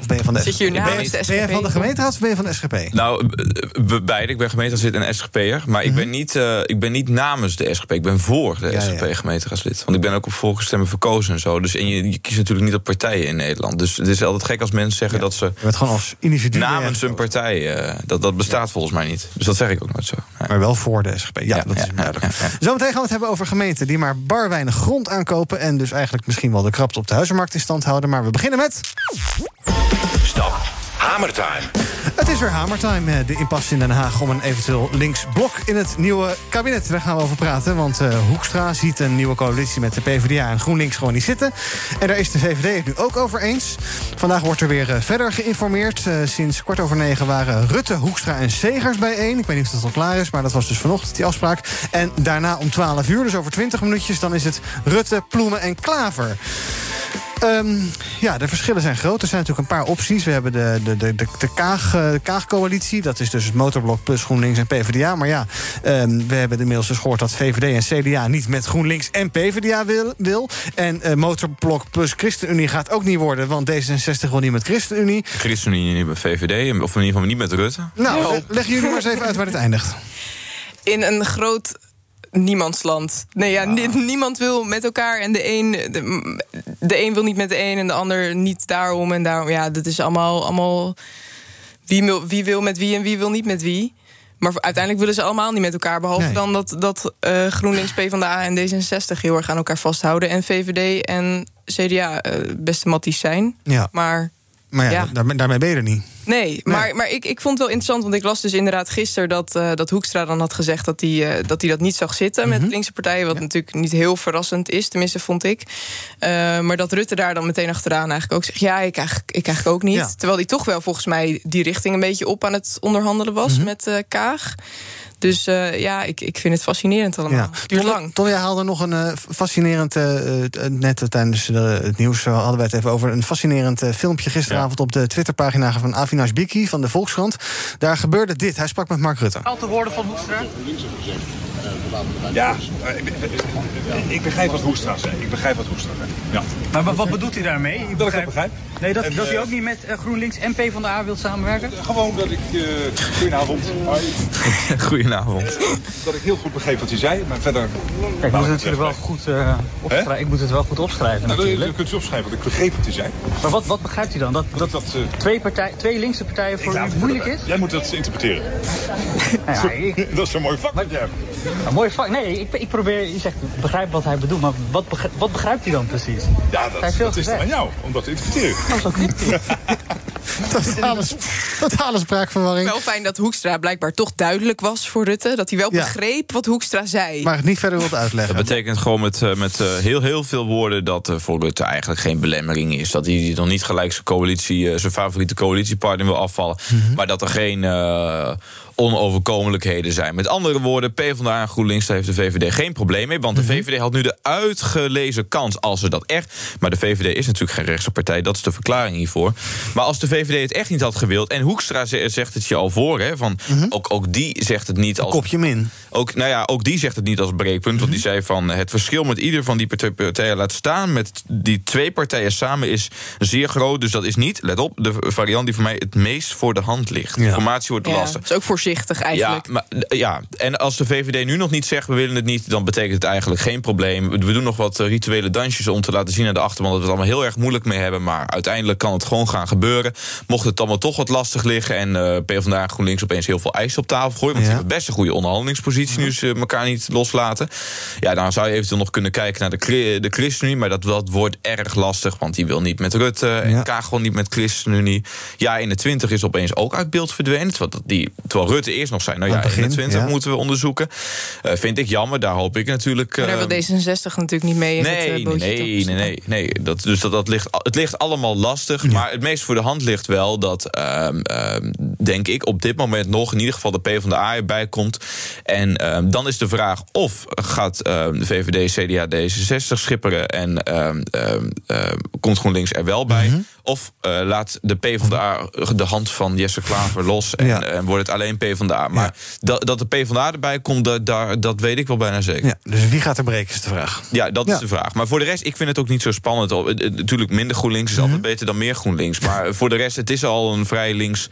Of ben je van de Zit je ben de Ben je SGP? van de gemeenteraad of ben je van de SGP? Nou, b- b- beide. Ik ben gemeenteraadslid en SGP'er. Maar ik, ben niet, eh, ik ben niet namens de SGP. Ik ben voor de SGP gemeenteraadslid. Want ik ben ook op volksstemmen verkozen en zo. Dus, en je, je kiest natuurlijk niet op partijen in Nederland. Dus het is altijd gek als mensen zeggen dat ze... bent gewoon als individu Namens een partij. eh, dat, dat bestaat volgens mij niet. Dus dat zeg ik ook nooit zo. Maar wel voor de SGP. Ja, dat is duidelijk. Zometeen gaan we het hebben over gemeenten die maar bar weinig grond aankopen. En dus eigenlijk misschien wel de krapte op de huizenmarkt in stand houden. Maar we beginnen met. Stop. Hamertime. Het is weer hamertime, eh, de impasse in Den Haag... om een eventueel linksblok in het nieuwe kabinet. Daar gaan we over praten, want eh, Hoekstra ziet een nieuwe coalitie... met de PvdA en GroenLinks gewoon niet zitten. En daar is de VVD het nu ook over eens. Vandaag wordt er weer eh, verder geïnformeerd. Sinds kwart over negen waren Rutte, Hoekstra en Segers bijeen. Ik weet niet of dat al klaar is, maar dat was dus vanochtend die afspraak. En daarna om 12 uur, dus over 20 minuutjes... dan is het Rutte, Ploemen en Klaver. Ehm, ja, de verschillen zijn groot. Er zijn natuurlijk een paar opties. We hebben de, de, de, de, de Kaag, eh, Kaag-coalitie. Dat is dus het motorblok plus GroenLinks en PvdA. Maar ja, ehm, we hebben inmiddels dus gehoord dat VVD en CDA... niet met GroenLinks en PvdA wil. wil. En eh, motorblok plus ChristenUnie gaat ook niet worden... want D66 wil niet met ChristenUnie. ChristenUnie niet met VVD, of in ieder geval niet met Rutte. Nou, le- leg jullie maar eens even uit waar dit eindigt. in een groot niemandsland. Nee, ja, ni- niemand wil met elkaar en de een, de, de een wil niet met de een en de ander niet daarom en daarom. Ja, dat is allemaal, allemaal wie, wil, wie wil met wie en wie wil niet met wie. Maar uiteindelijk willen ze allemaal niet met elkaar. Behalve Nee. dan dat, dat eh, GroenLinks, PvdA en D66 heel erg aan elkaar vasthouden. En VVD en CDA eh, beste matties zijn. Ja. Maar Maar ja, Ja. Daar, daarmee ben je er niet. Nee, maar, maar ik, ik vond het wel interessant, want ik las dus inderdaad gisteren dat, eh, dat Hoekstra dan had gezegd dat hij eh, dat, hij dat niet zag zitten met linkse partijen. Wat natuurlijk niet heel verrassend is, tenminste vond ik. Eh, maar dat Rutte daar dan meteen achteraan eigenlijk ook zegt: ja, ik eigenlijk, ik eigenlijk ook niet. Ja. Terwijl hij toch wel volgens mij die richting een beetje op aan het onderhandelen was met eh, Kaag. Dus eh, ja, ik, ik vind het fascinerend allemaal. Duurt Tom, lang. Tom, jij haalde nog een eh, fascinerend... eh, net tijdens de- het nieuws hadden wij het even over... een fascinerend filmpje gisteravond op de Twitterpagina van Avinash Biki van de Volkskrant. Daar gebeurde dit. Hij sprak met Mark Rutte. Aantal woorden van Hoekstra? Ja, ik, ik begrijp wat Hoekstra zei. Ik begrijp wat Hoekstra zei. Ja. Maar wat- wat bedoelt hij daarmee? Ik Dat ik dat begrijp. Nee, dat, En, dat u eh, ook niet met GroenLinks en PvdA wilt samenwerken? Gewoon dat ik... eh goedenavond. Hoi. Goedenavond. Dat ik heel goed begreep wat hij zei, maar verder... Kijk, ik moet het natuurlijk wel goed, eh, opschrijven. ik moet het wel goed opschrijven Nou, dat, natuurlijk. dat kunt u opschrijven, want ik begreep wat hij zei. Maar wat, wat begrijpt u dan? Dat, dat, twee, partij, twee linkse partijen voor u moeilijk is? Jij moet dat interpreteren. Nou ja, ik- dat is een mooi vak wat je hebt. Een mooie vak. Nee, ik, ik probeer, je zegt, begrijp wat hij bedoelt, maar wat, begrijp, wat begrijpt hij dan precies? Ja, dat, Hij heeft veel dat is aan jou, om dat te interpreteren. Dat is ook niet. Totale, spraakverwarring. Wel fijn dat Hoekstra blijkbaar toch duidelijk was voor Rutte. Dat hij wel Ja. begreep wat Hoekstra zei. Maar het niet verder wilt uitleggen. Dat betekent gewoon met, eh, met eh, heel, heel veel woorden dat er voor Rutte eigenlijk geen belemmering is. Dat hij dan niet gelijk zijn, coalitie, eh, zijn favoriete coalitiepartner wil afvallen. Maar dat er geen eh, onoverkomelijkheden zijn. Met andere woorden, PvdA en GroenLinks daar heeft de VVD geen probleem mee. Want de VVD had nu de uitgelezen kans als ze dat echt... Maar de VVD is natuurlijk geen rechtse partij, dat is de verklaring hiervoor. Maar als de VVD het echt niet had gewild... en Hoekstra ze- zegt het je al voor, hè, van, ook, ook die zegt het niet als... Kopje min. Ook, nou ja, ook die zegt het niet als breekpunt. Want die zei van het verschil met ieder van die partij- partijen laat staan. Met die twee partijen samen is zeer groot. Dus dat is niet, let op, de variant die voor mij het meest voor de hand ligt. Ja. Informatie wordt Ja, lastig. dat is ook voorzichtig eigenlijk. Ja, maar, ja, en als de VVD nu nog niet zegt we willen het niet, dan betekent het eigenlijk geen probleem. We doen nog wat eh, rituele dansjes om te laten zien aan de achterban dat we het allemaal heel erg moeilijk mee hebben. Maar uiteindelijk kan het gewoon gaan gebeuren. Mocht het allemaal toch wat lastig liggen en eh PvdA en GroenLinks opeens heel veel eisen op tafel gooien, want die hebben best een goede onderhandelingspositie nu ze elkaar niet loslaten. Ja, dan zou je eventueel nog kunnen kijken naar de, de ChristenUnie, maar dat, dat wordt erg lastig, want die wil niet met Rutte en Kaag gewoon niet met ChristenUnie. Ja, 21 is opeens ook uit beeld verdwenen. Terwijl, die, terwijl Rutte eerst nog zei, nou ja, begin, 21 ja. moeten we onderzoeken. Eh, vind ik jammer, daar hoop ik natuurlijk... Maar daar eh, wil D66 natuurlijk niet mee in het Nee, eh, nee, nee, nee, nee, nee. Dat, dus dat, dat ligt, het ligt allemaal lastig. Maar het meest voor de hand ligt wel dat, ehm, ehm, denk ik, op dit moment nog in ieder geval de PvdA erbij komt. En ehm, dan is de vraag of gaat ehm, de VVD, CDA, D66 schipperen en ehm, ehm, ehm, komt GroenLinks er wel bij. Of eh, laat de PvdA de hand van Jesse Klaver los en, en wordt het alleen PvdA. Maar dat, dat de PvdA erbij komt, dat, daar, dat weet ik wel bijna zeker. Ja, dus wie gaat er breken is de vraag. Ja, dat Ja. is de vraag. Maar voor de rest, ik vind het ook niet zo spannend. Al- eh, eh, Natuurlijk, minder GroenLinks is altijd beter dan meer GroenLinks. Maar voor de rest, het is al een vrij links,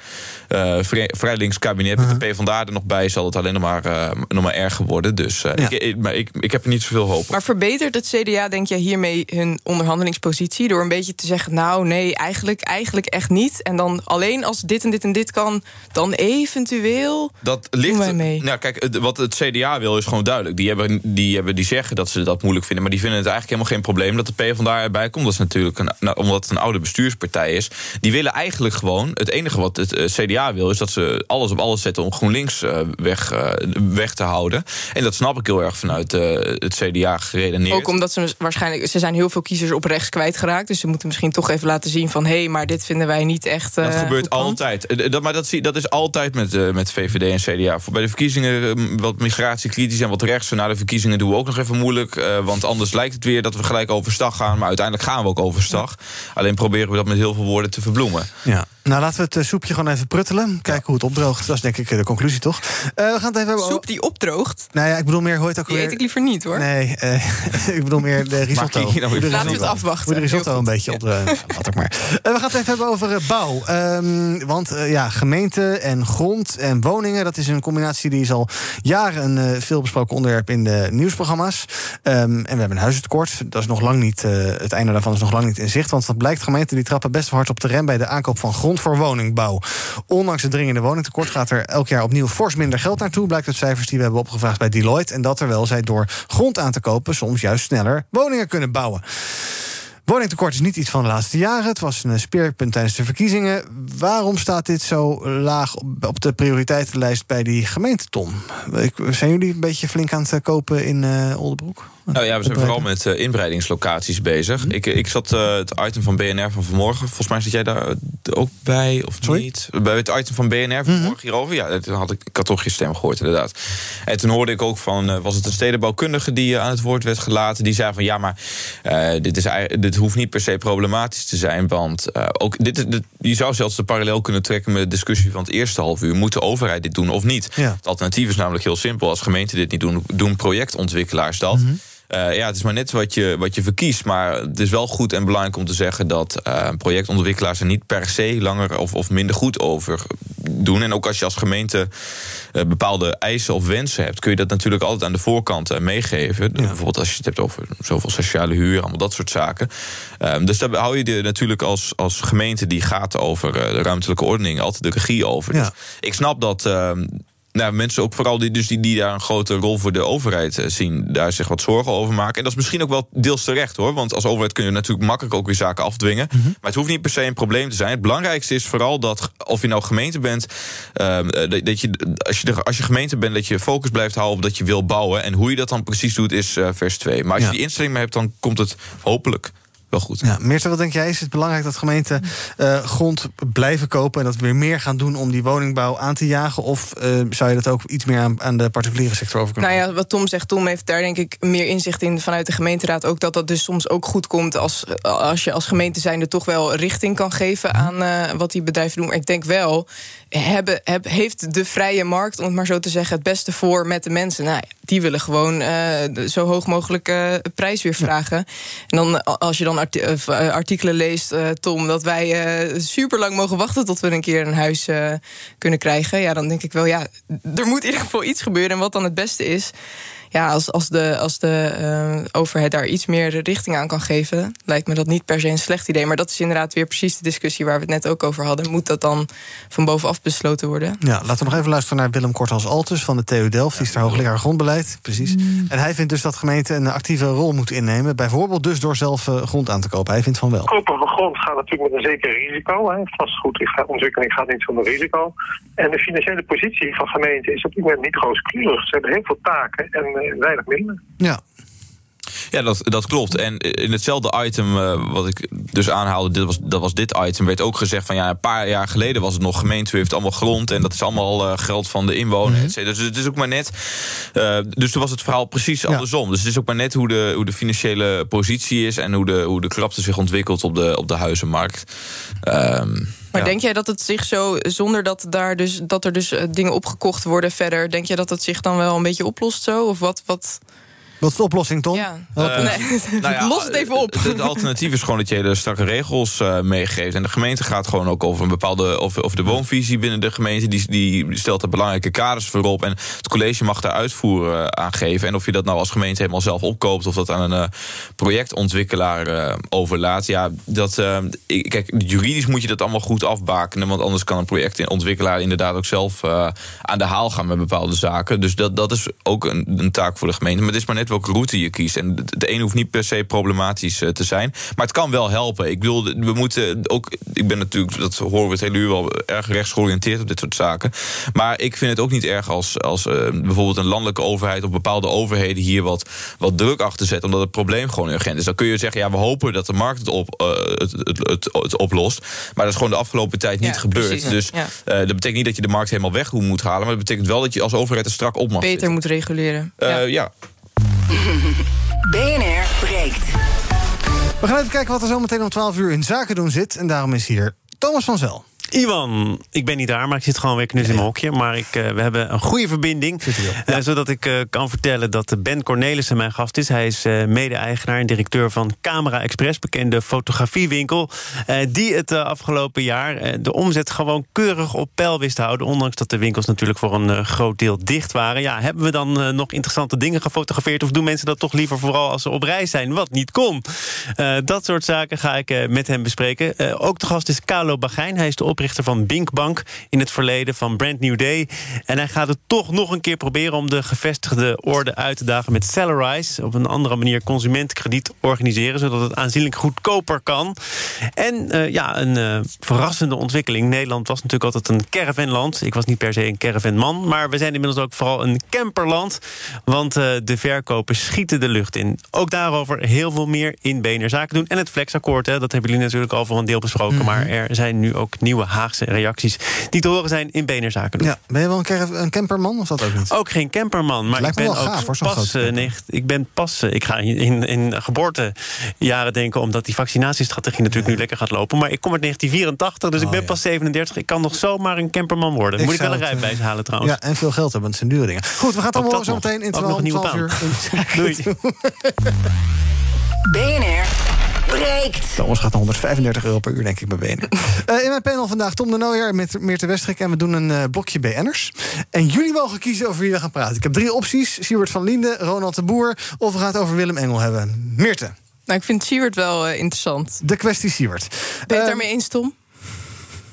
eh, vrij, vrij links kabinet. Met de PvdA er nog bij zal het alleen nog maar, eh, nog maar erger worden. Dus eh, ik, ik, maar ik, ik heb er niet zoveel hoop op. Maar verbetert het CDA, denk jij, hiermee hun onderhandelingspositie? Door een beetje te zeggen, nou nee, eigenlijk, eigenlijk echt niet. En dan alleen als dit en dit en dit kan, dan eventueel... Dat ligt. wij mee. Nou, kijk, wat het CDA wil is gewoon duidelijk. Die, hebben, die, hebben, die zeggen dat ze dat moeilijk vinden. Maar die vinden het eigenlijk helemaal geen probleem dat de PvdA erbij komt. Dat is natuurlijk een, nou, omdat het een oude bestuurspartij is. Die willen eigenlijk gewoon. Het enige wat het eh, CDA wil is dat ze alles op alles zetten om GroenLinks eh, weg, eh, weg te houden. En dat snap ik heel erg vanuit het CDA geredeneerd. Ook omdat ze waarschijnlijk, ze zijn heel veel kiezers op rechts kwijtgeraakt. Dus ze moeten misschien toch even laten zien van... hé, maar dit vinden wij niet echt eh, Dat gebeurt goed plan. altijd. Eh, Dat, maar dat, zie, dat is altijd met, eh, met VVD en CDA. Voor Bij de verkiezingen eh, wat migratiekritisch en wat rechts. Na de verkiezingen doen we ook nog even moeilijk. eh, want anders lijkt het weer dat we gelijk overstag gaan. Maar uiteindelijk gaan we ook overstag. Alleen proberen we dat met heel veel woorden te verbloemen. Ja. Nou, laten we het eh, soepje gewoon even pruttelen. Kijken hoe het opdroogt. Dat is denk ik eh, de conclusie, toch? Eh, we gaan het even hebben Soep die opdroogt? Nou ja, ik bedoel meer, hoe heet het ook Die weer? eet ik liever niet, hoor. Nee, eh, ik bedoel meer de risotto. Nou? Laten we het risotto- afwachten. Hoe de risotto een beetje op de... Wat ook maar. Eh, we gaan het even hebben over bouw. Ehm, want eh, ja, gemeente en grond en woningen... dat is een combinatie die is al jaren een veelbesproken onderwerp... in de nieuwsprogramma's. Ehm, en we hebben een huizentekort. Dat is nog lang niet, eh, het einde daarvan is nog lang niet in zicht. Want wat blijkt, gemeenten die trappen best wel hard op de rem... bij de aankoop van grond voor woningbouw. Ondanks het dringende woningtekort gaat er elk jaar opnieuw fors minder geld naartoe. Blijkt uit cijfers die we hebben opgevraagd bij Deloitte. En dat terwijl zij door grond aan te kopen soms juist sneller woningen kunnen bouwen. Woningtekort is niet iets van de laatste jaren. Het was een speerpunt tijdens de verkiezingen. Waarom staat dit zo laag op de prioriteitenlijst bij die gemeente, Tom? Zijn jullie een beetje flink aan het kopen in Oldenbroek? Nou ja, we zijn vooral met eh, inbreidingslocaties bezig. Ik, ik zat eh, het item van BNR van vanmorgen. Volgens mij zit jij daar eh, ook bij, of niet? Bij het item van BNR van vanmorgen hierover. Ja, toen had ik, ik had toch je stem gehoord, inderdaad. En toen hoorde ik ook van, eh, was het een stedenbouwkundige die eh, aan het woord werd gelaten? Die zei van, ja, maar eh, dit, is, dit hoeft niet per se problematisch te zijn. Want eh, ook dit, dit, je zou zelfs de parallel kunnen trekken met de discussie van het eerste half uur. Moet de overheid dit doen of niet? Ja. Het alternatief is namelijk heel simpel. Als gemeenten dit niet doen, doen projectontwikkelaars dat. Eh, ja, het is maar net wat je, wat je verkiest. Maar het is wel goed en belangrijk om te zeggen dat eh, projectontwikkelaars er niet per se langer of, of minder goed over doen. En ook als je als gemeente eh, bepaalde eisen of wensen hebt, kun je dat natuurlijk altijd aan de voorkant meegeven. Bijvoorbeeld als je het hebt over zoveel sociale huur, allemaal dat soort zaken. Ehm, dus daar hou je er natuurlijk als, als gemeente die gaat over de ruimtelijke ordening altijd de regie over. Dus ik snap dat. Nou, mensen ook vooral die, dus die, die daar een grote rol voor de overheid eh, zien, daar zich wat zorgen over maken. En dat is misschien ook wel deels terecht hoor. Want als overheid kun je natuurlijk makkelijk ook weer zaken afdwingen. Mhm. Maar het hoeft niet per se een probleem te zijn. Het belangrijkste is vooral dat of je nou gemeente bent, ehm, eh, dat, je als je de, als je gemeente bent, dat je focus blijft houden op dat je wil bouwen. En hoe je dat dan precies doet, is eh, vers 2. Maar als Ja. je die instelling mee hebt, dan komt het hopelijk wel goed. Ja, Meerte, wat denk jij? Is het belangrijk dat gemeenten eh, grond blijven kopen... en dat we weer meer gaan doen om die woningbouw aan te jagen? Of eh, zou je dat ook iets meer aan, aan de particuliere sector over kunnen Nou ja, wat Tom zegt, Tom heeft daar denk ik meer inzicht in vanuit de gemeenteraad. Ook dat dat dus soms ook goed komt als, als je als gemeente zijnde toch wel richting kan geven aan eh, wat die bedrijven doen. Maar ik denk wel, hebben, heb, heeft de vrije markt, om het maar zo te zeggen, het beste voor met de mensen? Nou, die willen gewoon eh, zo hoog mogelijk eh, prijs weer vragen. En dan eh, als je dan arti- artikelen leest, Tom, dat wij super lang mogen wachten tot we een keer een huis kunnen krijgen. Ja, dan denk ik wel, ja, er moet in ieder geval iets gebeuren. En wat dan het beste is. Ja, als, als de, als de eh, overheid daar iets meer richting aan kan geven, lijkt me dat niet per se een slecht idee. Maar dat is inderdaad weer precies de discussie waar we het net ook over hadden. Moet dat dan van bovenaf besloten worden? Ja, laten we nog even luisteren naar Willem Korthals Altus van de TU Delft. Die is daar hoogleraar grondbeleid, precies. En hij vindt dus dat gemeenten een actieve rol moeten innemen. Bijvoorbeeld dus door zelf eh, grond aan te kopen. Hij vindt van wel. Kopen van grond gaat natuurlijk met een zeker risico. Hè. Vastgoedontwikkeling gaat niet zonder risico. En de financiële positie van gemeenten is op dit moment niet rooskleurig. Ze hebben heel veel taken en weinig middelen. Ja. Ja, dat, dat klopt. En in hetzelfde item eh, wat ik dus aanhaalde, dit was, dat was dit item, werd ook gezegd van ja, een paar jaar geleden was het nog gemeente, heeft allemaal grond en dat is allemaal eh, geld van de inwoner. et cetera. Dus het is ook maar net. eh, dus toen was het verhaal precies andersom. Dus het is ook maar net hoe de, hoe de financiële positie is en hoe de, hoe de krapte zich ontwikkelt op de, op de huizenmarkt. Ehm, Maar ja. denk jij dat het zich zo, zonder dat, daar dus, dat er dus dingen opgekocht worden verder, denk jij dat het zich dan wel een beetje oplost zo? Of wat? wat? Wat is de oplossing, Tom? Ja. Eh. Nee, nou ja, los het even op. Het, het alternatief is gewoon dat je hele strakke regels eh, meegeeft. En de gemeente gaat gewoon ook over een bepaalde. Over, over de woonvisie binnen de gemeente. Die, die stelt er belangrijke kaders voor op. En het college mag daar uitvoer eh, aan geven. En of je dat nou als gemeente helemaal zelf opkoopt. of dat aan een eh, projectontwikkelaar eh, overlaat. Ja, dat. eh, ik- kijk, juridisch moet je dat allemaal goed afbakenen. Want anders kan een projectontwikkelaar inderdaad ook zelf eh, aan de haal gaan met bepaalde zaken. Dus dat, dat is ook een, een taak voor de gemeente. Maar het is maar net welke route je kiest. En de, de een hoeft niet per se problematisch eh, te zijn. Maar het kan wel helpen. Ik bedoel, we moeten ook. Ik ben natuurlijk, dat horen we het hele uur wel, erg rechtsgeoriënteerd op dit soort zaken. Maar ik vind het ook niet erg als, als eh, bijvoorbeeld een landelijke overheid of bepaalde overheden hier wat, wat druk achter zet. Omdat het probleem gewoon urgent is. Dan kun je zeggen, ja, we hopen dat de markt het, op, eh, het, het, het, het oplost. Maar dat is gewoon de afgelopen tijd niet Ja, gebeurd. precies. Dus Ja. dat betekent niet dat je de markt helemaal weg moet halen. Maar dat betekent wel dat je als overheid er strak op mag Beter moet reguleren. ja. BNR breekt. We gaan even kijken wat er zo meteen om 12 uur in zaken doen zit. En daarom is hier Thomas van Zel. Iwan, ik ben niet daar, maar ik zit gewoon weer knus in mijn hokje. Maar ik, eh, we hebben een goede verbinding. Eh, zodat ik eh, kan vertellen dat Ben Cornelissen mijn gast is. Hij is mede-eigenaar en directeur van Camera Express, bekende fotografiewinkel. die het afgelopen jaar de omzet gewoon keurig op peil wist te houden. Ondanks dat de winkels natuurlijk voor een groot deel dicht waren. Ja, hebben we dan nog interessante dingen gefotografeerd? Of doen mensen dat toch liever vooral als ze op reis zijn? Wat niet kon. Dat soort zaken ga ik met hem bespreken. Ook de gast is Carlo Bagijn. Hij is de oprichter van Binkbank in het verleden van Brand New Day. En hij gaat het toch nog een keer proberen om de gevestigde orde uit te dagen met Salarize. Op een andere manier consumentenkrediet organiseren, zodat het aanzienlijk goedkoper kan. En eh, ja, een eh, verrassende ontwikkeling. Nederland was natuurlijk altijd een caravanland. Ik was niet per se een caravanman, maar we zijn inmiddels ook vooral een camperland. Want eh, de verkopen schieten de lucht in. Ook daarover heel veel meer in BNR Zaken doen. En het Flexakkoord, hè, dat hebben jullie natuurlijk al voor een deel besproken. Mhm. Maar er zijn nu ook nieuwe Haagse reacties die te horen zijn in BNR Zaken doen. Ja, ben je wel een, camperman of dat ook niet? Ook geen camperman, maar ik ben wel ook gaaf, hoor, zo'n pas, grote eh, ik ben pas, eh, ik ga in, in, geboortejaren denken, omdat die vaccinatiestrategie natuurlijk nu lekker gaat lopen. Maar ik kom uit 1984, dus ik ben pas 37. Ik kan nog zomaar een camperman worden. Ik Moet ik wel een rijbewijs eh, halen trouwens. Ja, en veel geld hebben, want het zijn dure dingen. Goed, we gaan allemaal zo meteen in Ook nog 12, een nieuwe 12 uur. Doei. BNR breekt. Thomas gaat naar 135 euro per uur, denk ik, bij BNR. Eh, in mijn panel vandaag Tom de Nooijer met Meerte Westrik. En we doen een eh, blokje BN'ers. En jullie mogen kiezen over wie we gaan praten. Ik heb drie opties. Siewert van Liende, Ronald de Boer... of we gaan het over Willem Engel hebben. Meerte. Nou, ik vind Siewert wel eh, interessant. De kwestie Siewert. Ben je het daarmee eens, Tom?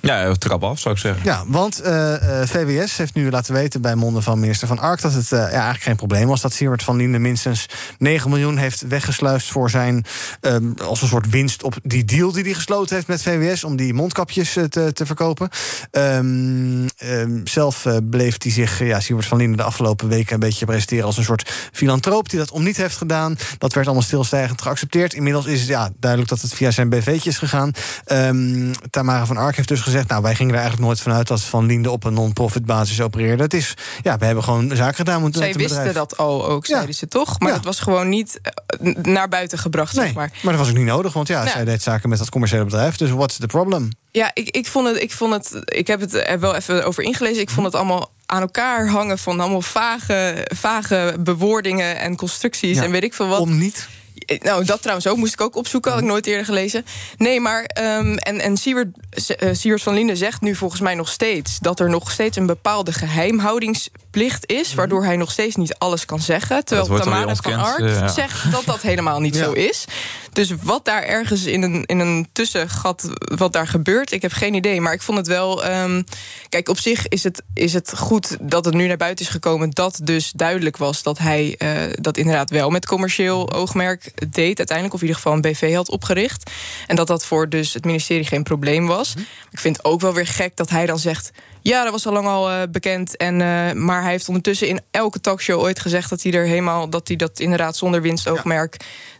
Ja, trap af zou ik zeggen. Ja, want eh, eh, VWS heeft nu laten weten bij monden van minister Van Ark... dat het eh, ja, eigenlijk geen probleem was dat Siewert van Linden minstens 9 miljoen heeft weggesluist voor zijn... ehm, als een soort winst op die deal die hij gesloten heeft met VWS... om die mondkapjes te, te verkopen. Ehm, ehm, zelf bleef hij zich, ja, Siewert van Linden... de afgelopen weken een beetje presenteren als een soort filantroop... die dat om niet heeft gedaan. Dat werd allemaal stilstijgend geaccepteerd. Inmiddels is het ja, duidelijk dat het via zijn BV'tje is gegaan. Tamara van Ark heeft dus gezegd... nou, wij gingen er eigenlijk nooit vanuit dat Van Linden op een non-profit basis opereerde. Het is, ja, we hebben gewoon zaken gedaan met Zij het wisten bedrijf. dat al ook, zeiden ze toch? Maar Ja. dat was gewoon niet eh, naar buiten gebracht, Nee, zeg maar. maar dat was ook niet nodig, want ja, Nou. zij deed zaken met dat commerciële bedrijf. Dus what's the problem? Ja, ik, ik vond het. Ik, vond het, ik heb het er wel even over ingelezen. Ik vond het allemaal aan elkaar hangen van allemaal vage, vage bewoordingen en constructies Ja, en weet ik veel wat. Om niet? Nou, dat trouwens ook moest ik ook opzoeken. Had ik nooit eerder gelezen. Nee, maar. ehm, en en Siewert, eh, Siewert van Linden zegt nu volgens mij nog steeds. dat er nog steeds een bepaalde geheimhoudingsplicht is. waardoor hij nog steeds niet alles kan zeggen. Terwijl Tamara van Ark eh, ja. zegt dat dat helemaal niet Ja. zo is. Dus wat daar ergens in een, in een tussengat. wat daar gebeurt, ik heb geen idee. Maar ik vond het wel. ehm, kijk, op zich is het, is het goed dat het nu naar buiten is gekomen. dat dus duidelijk was dat hij eh, dat inderdaad wel met commercieel oogmerk deed. uiteindelijk, of in ieder geval een BV had opgericht. En dat dat voor dus het ministerie geen probleem was. Ik vind het ook wel weer gek dat hij dan zegt. Ja, dat was al lang al eh, bekend. En, eh, maar hij heeft ondertussen in elke talkshow ooit gezegd dat hij er helemaal dat hij dat inderdaad zonder winstoogmerk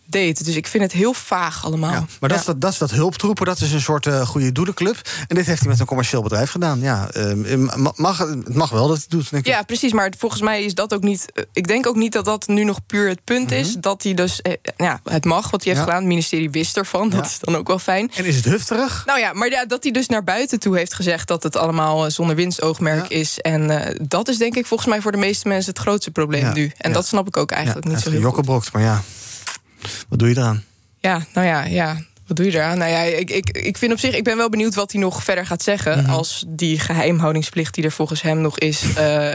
deed. Dus ik vind het heel vaag allemaal. Maar dat, is dat, dat is dat hulptroepen, dat is een soort eh, goede doedenclub. En dit heeft hij met een commercieel bedrijf gedaan. Ja, ehm, ma- mag, het mag wel dat hij het doet, denk ik. Ja, precies. Maar volgens mij is dat ook niet. eh, Ik denk ook niet dat dat nu nog puur het punt is. Dat hij dus. eh, ja, het mag wat hij heeft Mhm. Ja. gedaan. Het ministerie wist ervan. Dat is dan ook wel fijn. En is het hufterig? Nou ja, maar ja, dat hij dus naar buiten toe heeft gezegd dat het allemaal zonder winstoogmerk is. En dat is denk ik volgens mij voor de meeste mensen het grootste probleem nu. En dat snap ik ook eigenlijk niet zo heel goed. gejokkenbrokt, maar ja, wat doe je eraan? Ja, nou ja, ja. Wat doe je eraan? Nou ja, ik, ik, ik vind op zich, ik ben wel benieuwd wat hij nog verder gaat zeggen. Mhm. Als die geheimhoudingsplicht die er volgens hem nog is, eh,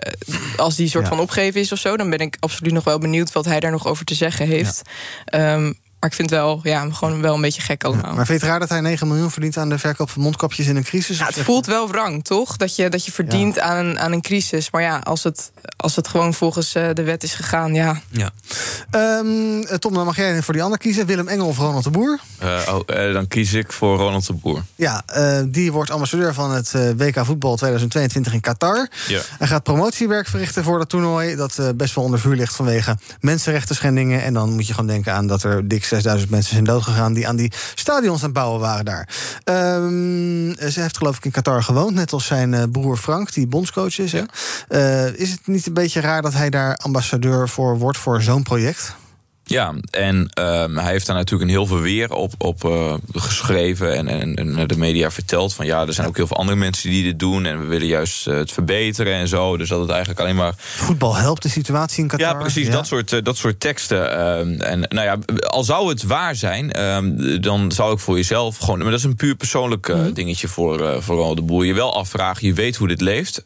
als die soort Ja. van opgeven is of zo, dan ben ik absoluut nog wel benieuwd wat hij daar nog over te zeggen heeft. Ehm, maar ik vind het wel, ja, gewoon wel een beetje gek allemaal. Maar vind je het raar dat hij 9 miljoen verdient aan de verkoop van mondkapjes in een crisis? Ja, het voelt wel wrang, toch? Dat je, dat je verdient aan, een, aan een crisis. Maar ja, als het, als het gewoon volgens eh, de wet is gegaan, ja. Ja. Ehm, eh, Tom, dan mag jij voor die ander kiezen. Willem Engel of Ronald de Boer? Eh, oh, dan kies ik voor Ronald de Boer. Ja, eh, die wordt ambassadeur van het eh, WK voetbal 2022 in Qatar. Ja. Hij gaat promotiewerk verrichten voor dat toernooi... dat best wel onder vuur ligt vanwege mensenrechten schendingen. En dan moet je gewoon denken aan dat er dik 6000 mensen zijn doodgegaan... die aan die stadions aan het bouwen waren daar. Ehm, ze heeft geloof ik in Qatar gewoond, net als zijn eh, broer Frank... die bondscoach is. Eh, is het niet een beetje raar dat hij daar ambassadeur voor wordt... voor zo'n project? Ja, en ehm, hij heeft daar natuurlijk een heel veel weer op, op eh, geschreven en, en, en naar de media verteld. Van ja, er zijn ook heel veel andere mensen die dit doen en we willen juist eh, het verbeteren en zo. Dus dat het eigenlijk alleen maar. Voetbal helpt de situatie in Qatar. Ja, precies, Dat, soort, eh, dat soort teksten. ehm, en nou ja, al zou het waar zijn, ehm, dan zou ik voor jezelf gewoon. Maar dat is een puur persoonlijk Mhm. dingetje voor, voor de Boer. Je wel afvragen, je weet hoe dit leeft.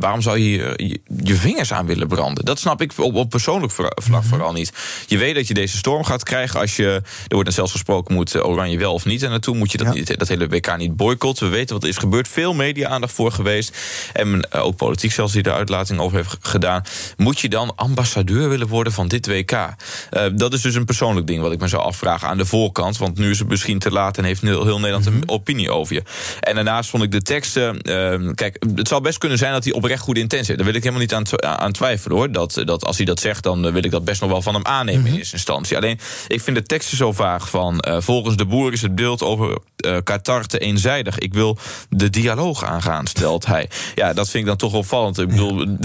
waarom zou je je, je vingers aan willen branden? Dat snap ik op, op persoonlijk vla- vlak Mhm. vooral niet. Je weet dat je deze storm gaat krijgen als je. Er wordt dan zelfs gesproken, moet eh, Oranje wel of niet. En naartoe moet je dat, dat hele WK niet boycotten. We weten wat er is gebeurd. Veel media-aandacht voor geweest. En eh, ook politiek zelfs die de uitlating over heeft gedaan. Moet je dan ambassadeur willen worden van dit WK? Eh, dat is dus een persoonlijk ding wat ik me zou afvragen aan de voorkant. Want nu is het misschien te laat en heeft heel, heel Nederland een opinie over je. En daarnaast vond ik de teksten. eh, kijk, het zou best kunnen zijn dat hij oprecht goede intentie heeft. Daar wil ik helemaal niet aan, aan twijfelen hoor. Dat, dat als hij dat zegt, dan wil ik dat best nog wel van hem aannemen in eerste instantie. Alleen, ik vind de teksten zo vaag van. eh, volgens de boer is het beeld over eh, Qatar te eenzijdig. Ik wil de dialoog aangaan, stelt hij. Ja, dat vind ik dan toch opvallend. Ik bedoel,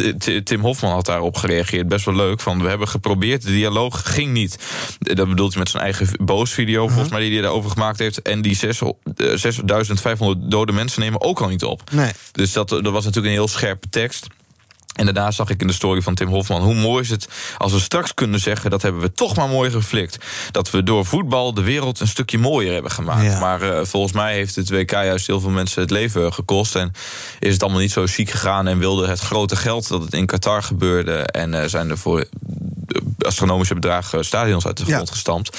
Tim Hofman had daarop gereageerd. Best wel leuk. Van we hebben geprobeerd, de dialoog ging niet. Eh, Dat bedoelt hij met zijn eigen boos video, volgens mij, die hij daarover gemaakt heeft. En die zes- eh, 6500 dode mensen nemen ook al niet op. Nee. Dus dat, dat was natuurlijk een heel scherpe tekst. En daarna zag ik in de story van Tim Hofman... hoe mooi is het als we straks kunnen zeggen... dat hebben we toch maar mooi geflikt. Dat we door voetbal de wereld een stukje mooier hebben gemaakt. Maar eh, volgens mij heeft het WK juist heel veel mensen het leven gekost... en is het allemaal niet zo chic gegaan... en wilde het grote geld dat het in Qatar gebeurde... en eh, zijn er voor astronomische bedragen stadions uit de grond gestampt...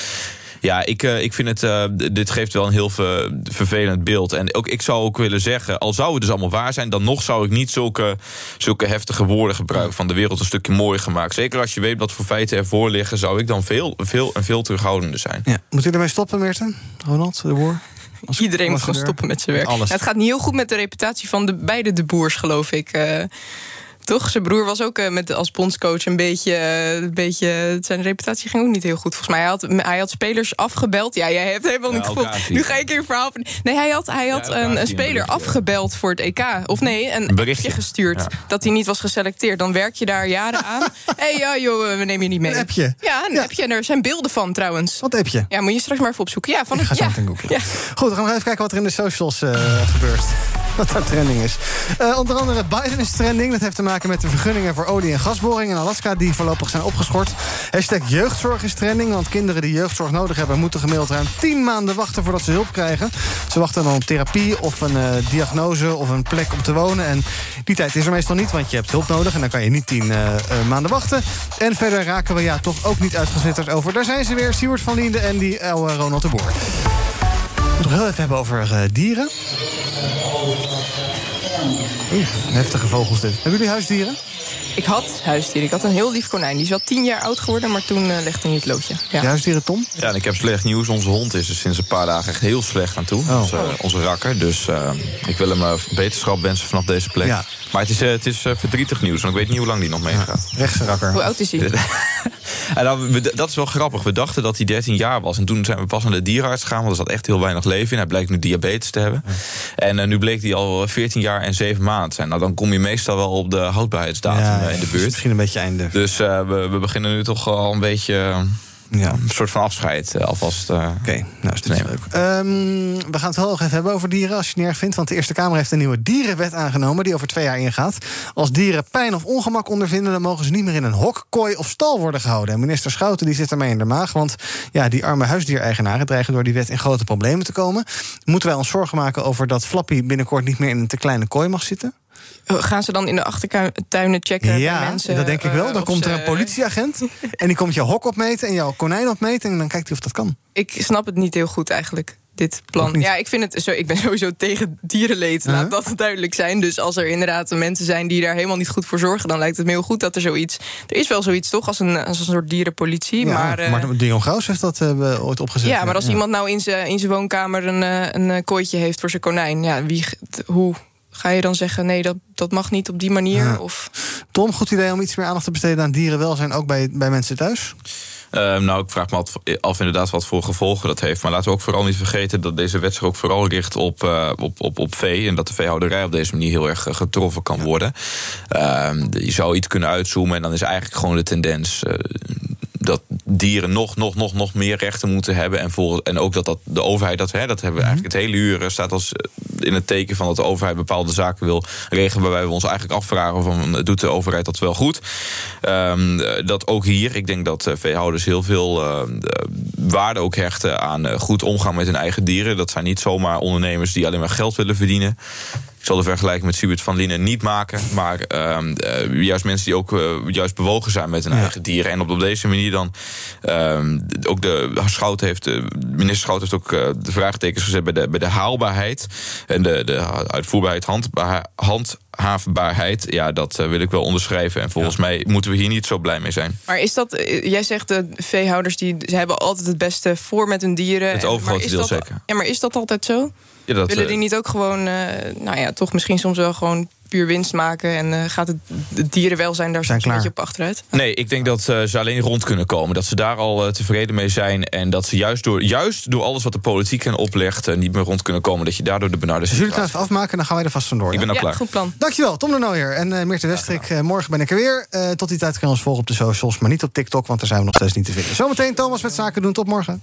Ja, ik, eh, ik vind het. eh, dit geeft wel een heel ver- vervelend beeld. En ook, ik zou ook willen zeggen. Al zou het dus allemaal waar zijn. dan nog zou ik niet zulke, zulke heftige woorden gebruiken. van de wereld een stukje mooier gemaakt. Zeker als je weet wat voor feiten ervoor liggen. zou ik dan veel, veel, en veel terughoudender zijn. Ja. Moet u ermee stoppen, Meerten? Ronald, de boer? Iedereen moet gewoon stoppen met zijn werk. Alles. Ja, het gaat niet heel goed met de reputatie van de, beide de boers, geloof ik. eh. Toch? Zijn broer was ook eh, met, als bondscoach een beetje, eh, een beetje... Zijn reputatie ging ook niet heel goed. Volgens mij hij had hij had spelers afgebeld. Ja, jij hebt helemaal Ja, niet gevoeld. Nu ga ik hier een verhaal... van- Nee, hij had, hij had een, een speler afgebeld voor het EK. Of nee, een Een berichtje. gestuurd. Ja. Dat hij niet was geselecteerd. Dan werk je daar jaren aan. Hé, hey, ja, joh, we nemen je niet mee. Een appje? Ja, een appje. En er zijn beelden van, trouwens. Wat heb je? Ja, moet je straks maar even opzoeken. Ja, van Ik ga zo ja. meteen googlen. ja. Goed, we gaan nog even kijken wat er in de socials eh, gebeurt. Wat daar trending is. Eh, onder andere Biden is trending. Dat heeft te maken met de vergunningen voor olie- en gasboringen in Alaska... die voorlopig zijn opgeschort. Hashtag jeugdzorg is trending. Want kinderen die jeugdzorg nodig hebben... moeten gemiddeld ruim 10 maanden wachten voordat ze hulp krijgen. Ze wachten dan op therapie of een eh, diagnose of een plek om te wonen. En die tijd is er meestal niet, want je hebt hulp nodig... en dan kan je niet 10 eh, eh, maanden wachten. En verder raken we ja toch ook niet uitgezwitterd over... daar zijn ze weer, Siewert van Liende en die oude Ronald de Boer. We moeten nog heel even hebben over dieren. Heftige vogels dit. Hebben jullie huisdieren? Ik had huisdieren. Ik had een heel lief konijn. Die is wel tien jaar oud geworden, maar toen eh, legde hij het loodje. Ja. Huisdieren, Tom? Ja, en ik heb slecht nieuws. Onze hond is er sinds een paar dagen echt heel slecht aan toe. Oh. Onze, onze rakker. Dus eh, ik wil hem eh, beterschap wensen vanaf deze plek. Ja. Maar het is, het is verdrietig nieuws. Want ik weet niet hoe lang die nog meegaat. Rechtse rakker. Hoe oud is hij? En dan, we- dat is wel grappig. We dachten dat hij 13 jaar was. En toen zijn we pas naar de dierenarts gegaan. Want er zat echt heel weinig leven in. Hij blijkt nu diabetes te hebben. En nu bleek hij al 14 jaar en 7 maanden te zijn. Nou, dan kom je meestal wel op de houdbaarheidsdatum Ja, in de dus buurt. Misschien een beetje einde. Dus eh, we, we beginnen nu toch al een beetje... eh, Ja. Een soort van afscheid eh, alvast eh Oké, nou is dit nemen. leuk. Ehm, we gaan het wel nog even hebben over dieren, als je het niet erg vindt. Want de Eerste Kamer heeft een nieuwe dierenwet aangenomen... die over twee jaar ingaat. Als dieren pijn of ongemak ondervinden... dan mogen ze niet meer in een hok, kooi of stal worden gehouden. En minister Schouten die zit ermee in de maag. Want ja, die arme huisdiereigenaren dreigen door die wet in grote problemen te komen. Moeten wij ons zorgen maken over dat Flappy binnenkort... niet meer in een te kleine kooi mag zitten? Gaan ze dan in de achtertuinen checken bij Ja, mensen? dat denk ik wel. eh, Dan of komt er een politieagent... en die komt jouw hok opmeten en jouw konijn opmeten... en dan kijkt hij of dat kan. Ik snap het niet heel goed eigenlijk. Dit plan. Ja, ik, vind het zo, ik ben sowieso tegen dierenleed. Laat dat duidelijk zijn. Dus als er inderdaad mensen zijn die daar helemaal niet goed voor zorgen, dan lijkt het me heel goed dat er zoiets. Er is wel zoiets toch als een, als een soort dierenpolitie. Ja, maar, eh, maar Dion Graus heeft dat eh, ooit opgezet. ja, maar als Ja. iemand nou in zijn in zijn woonkamer een, eh, een eh, kooitje heeft voor zijn konijn, ja, wie, hoe ga je dan zeggen nee, dat, dat mag niet op die manier? Ja. Of Tom, goed idee om iets meer aandacht te besteden aan dierenwelzijn, ook bij, bij mensen thuis? Ehm, nou, ik vraag me af, af inderdaad wat voor gevolgen dat heeft. Maar laten we ook vooral niet vergeten dat deze wet zich ook vooral richt op, eh, op, op, op vee. En dat de veehouderij op deze manier heel erg eh, getroffen kan worden. Ehm, je zou iets kunnen uitzoomen en dan is eigenlijk gewoon de tendens. eh, dat dieren nog, nog, nog, nog meer rechten moeten hebben. En, voor, en ook dat, dat de overheid, dat, hè, dat hebben we eigenlijk het hele uur... staat als in het teken van dat de overheid bepaalde zaken wil regelen... waarbij we ons eigenlijk afvragen van doet de overheid dat wel goed? Ehm, eh, dat ook hier, ik denk dat eh, veehouders heel veel eh, waarde ook hechten... aan goed omgaan met hun eigen dieren. Dat zijn niet zomaar ondernemers die alleen maar geld willen verdienen... Ik zal de vergelijking met Siebert van Lienen niet maken. Maar ehm, eh, juist mensen die ook eh, juist bewogen zijn met hun eigen dieren. En op, op deze manier dan. ehm, ook de Schout heeft, eh, minister Schout heeft ook de vraagtekens gezet bij de, bij de haalbaarheid. En de, de uitvoerbaarheid, handbaar, handhaafbaarheid. Ja, dat wil ik wel onderschrijven. En volgens mij moeten we hier niet zo blij mee zijn. Maar is dat, jij zegt de veehouders die ze hebben altijd het beste voor met hun dieren. Het overgrote deel dat- zeker. Ja, maar is dat altijd zo? Ja, dat, Willen eh, die niet ook gewoon, eh, nou ja, toch misschien soms wel gewoon puur winst maken en eh, gaat het, het dierenwelzijn daar een beetje op achteruit? Nee, ik denk dat eh, ze alleen rond kunnen komen. Dat ze daar al eh, tevreden mee zijn. En dat ze juist door, juist door alles wat de politiek hen oplegt... eh, niet meer rond kunnen komen. Dat je daardoor de benarde Dus jullie gaan even afmaken, dan gaan wij er vast vandoor. Ik ben al ja, klaar. goed plan. Dankjewel, Tom de Nooijer en eh Meerte Westrik. Eh, morgen ben ik er weer. Eh, tot die tijd kan je ons volgen op de socials, maar niet op TikTok... want daar zijn we nog steeds niet te vinden. Zometeen Thomas met Zaken doen. Tot morgen.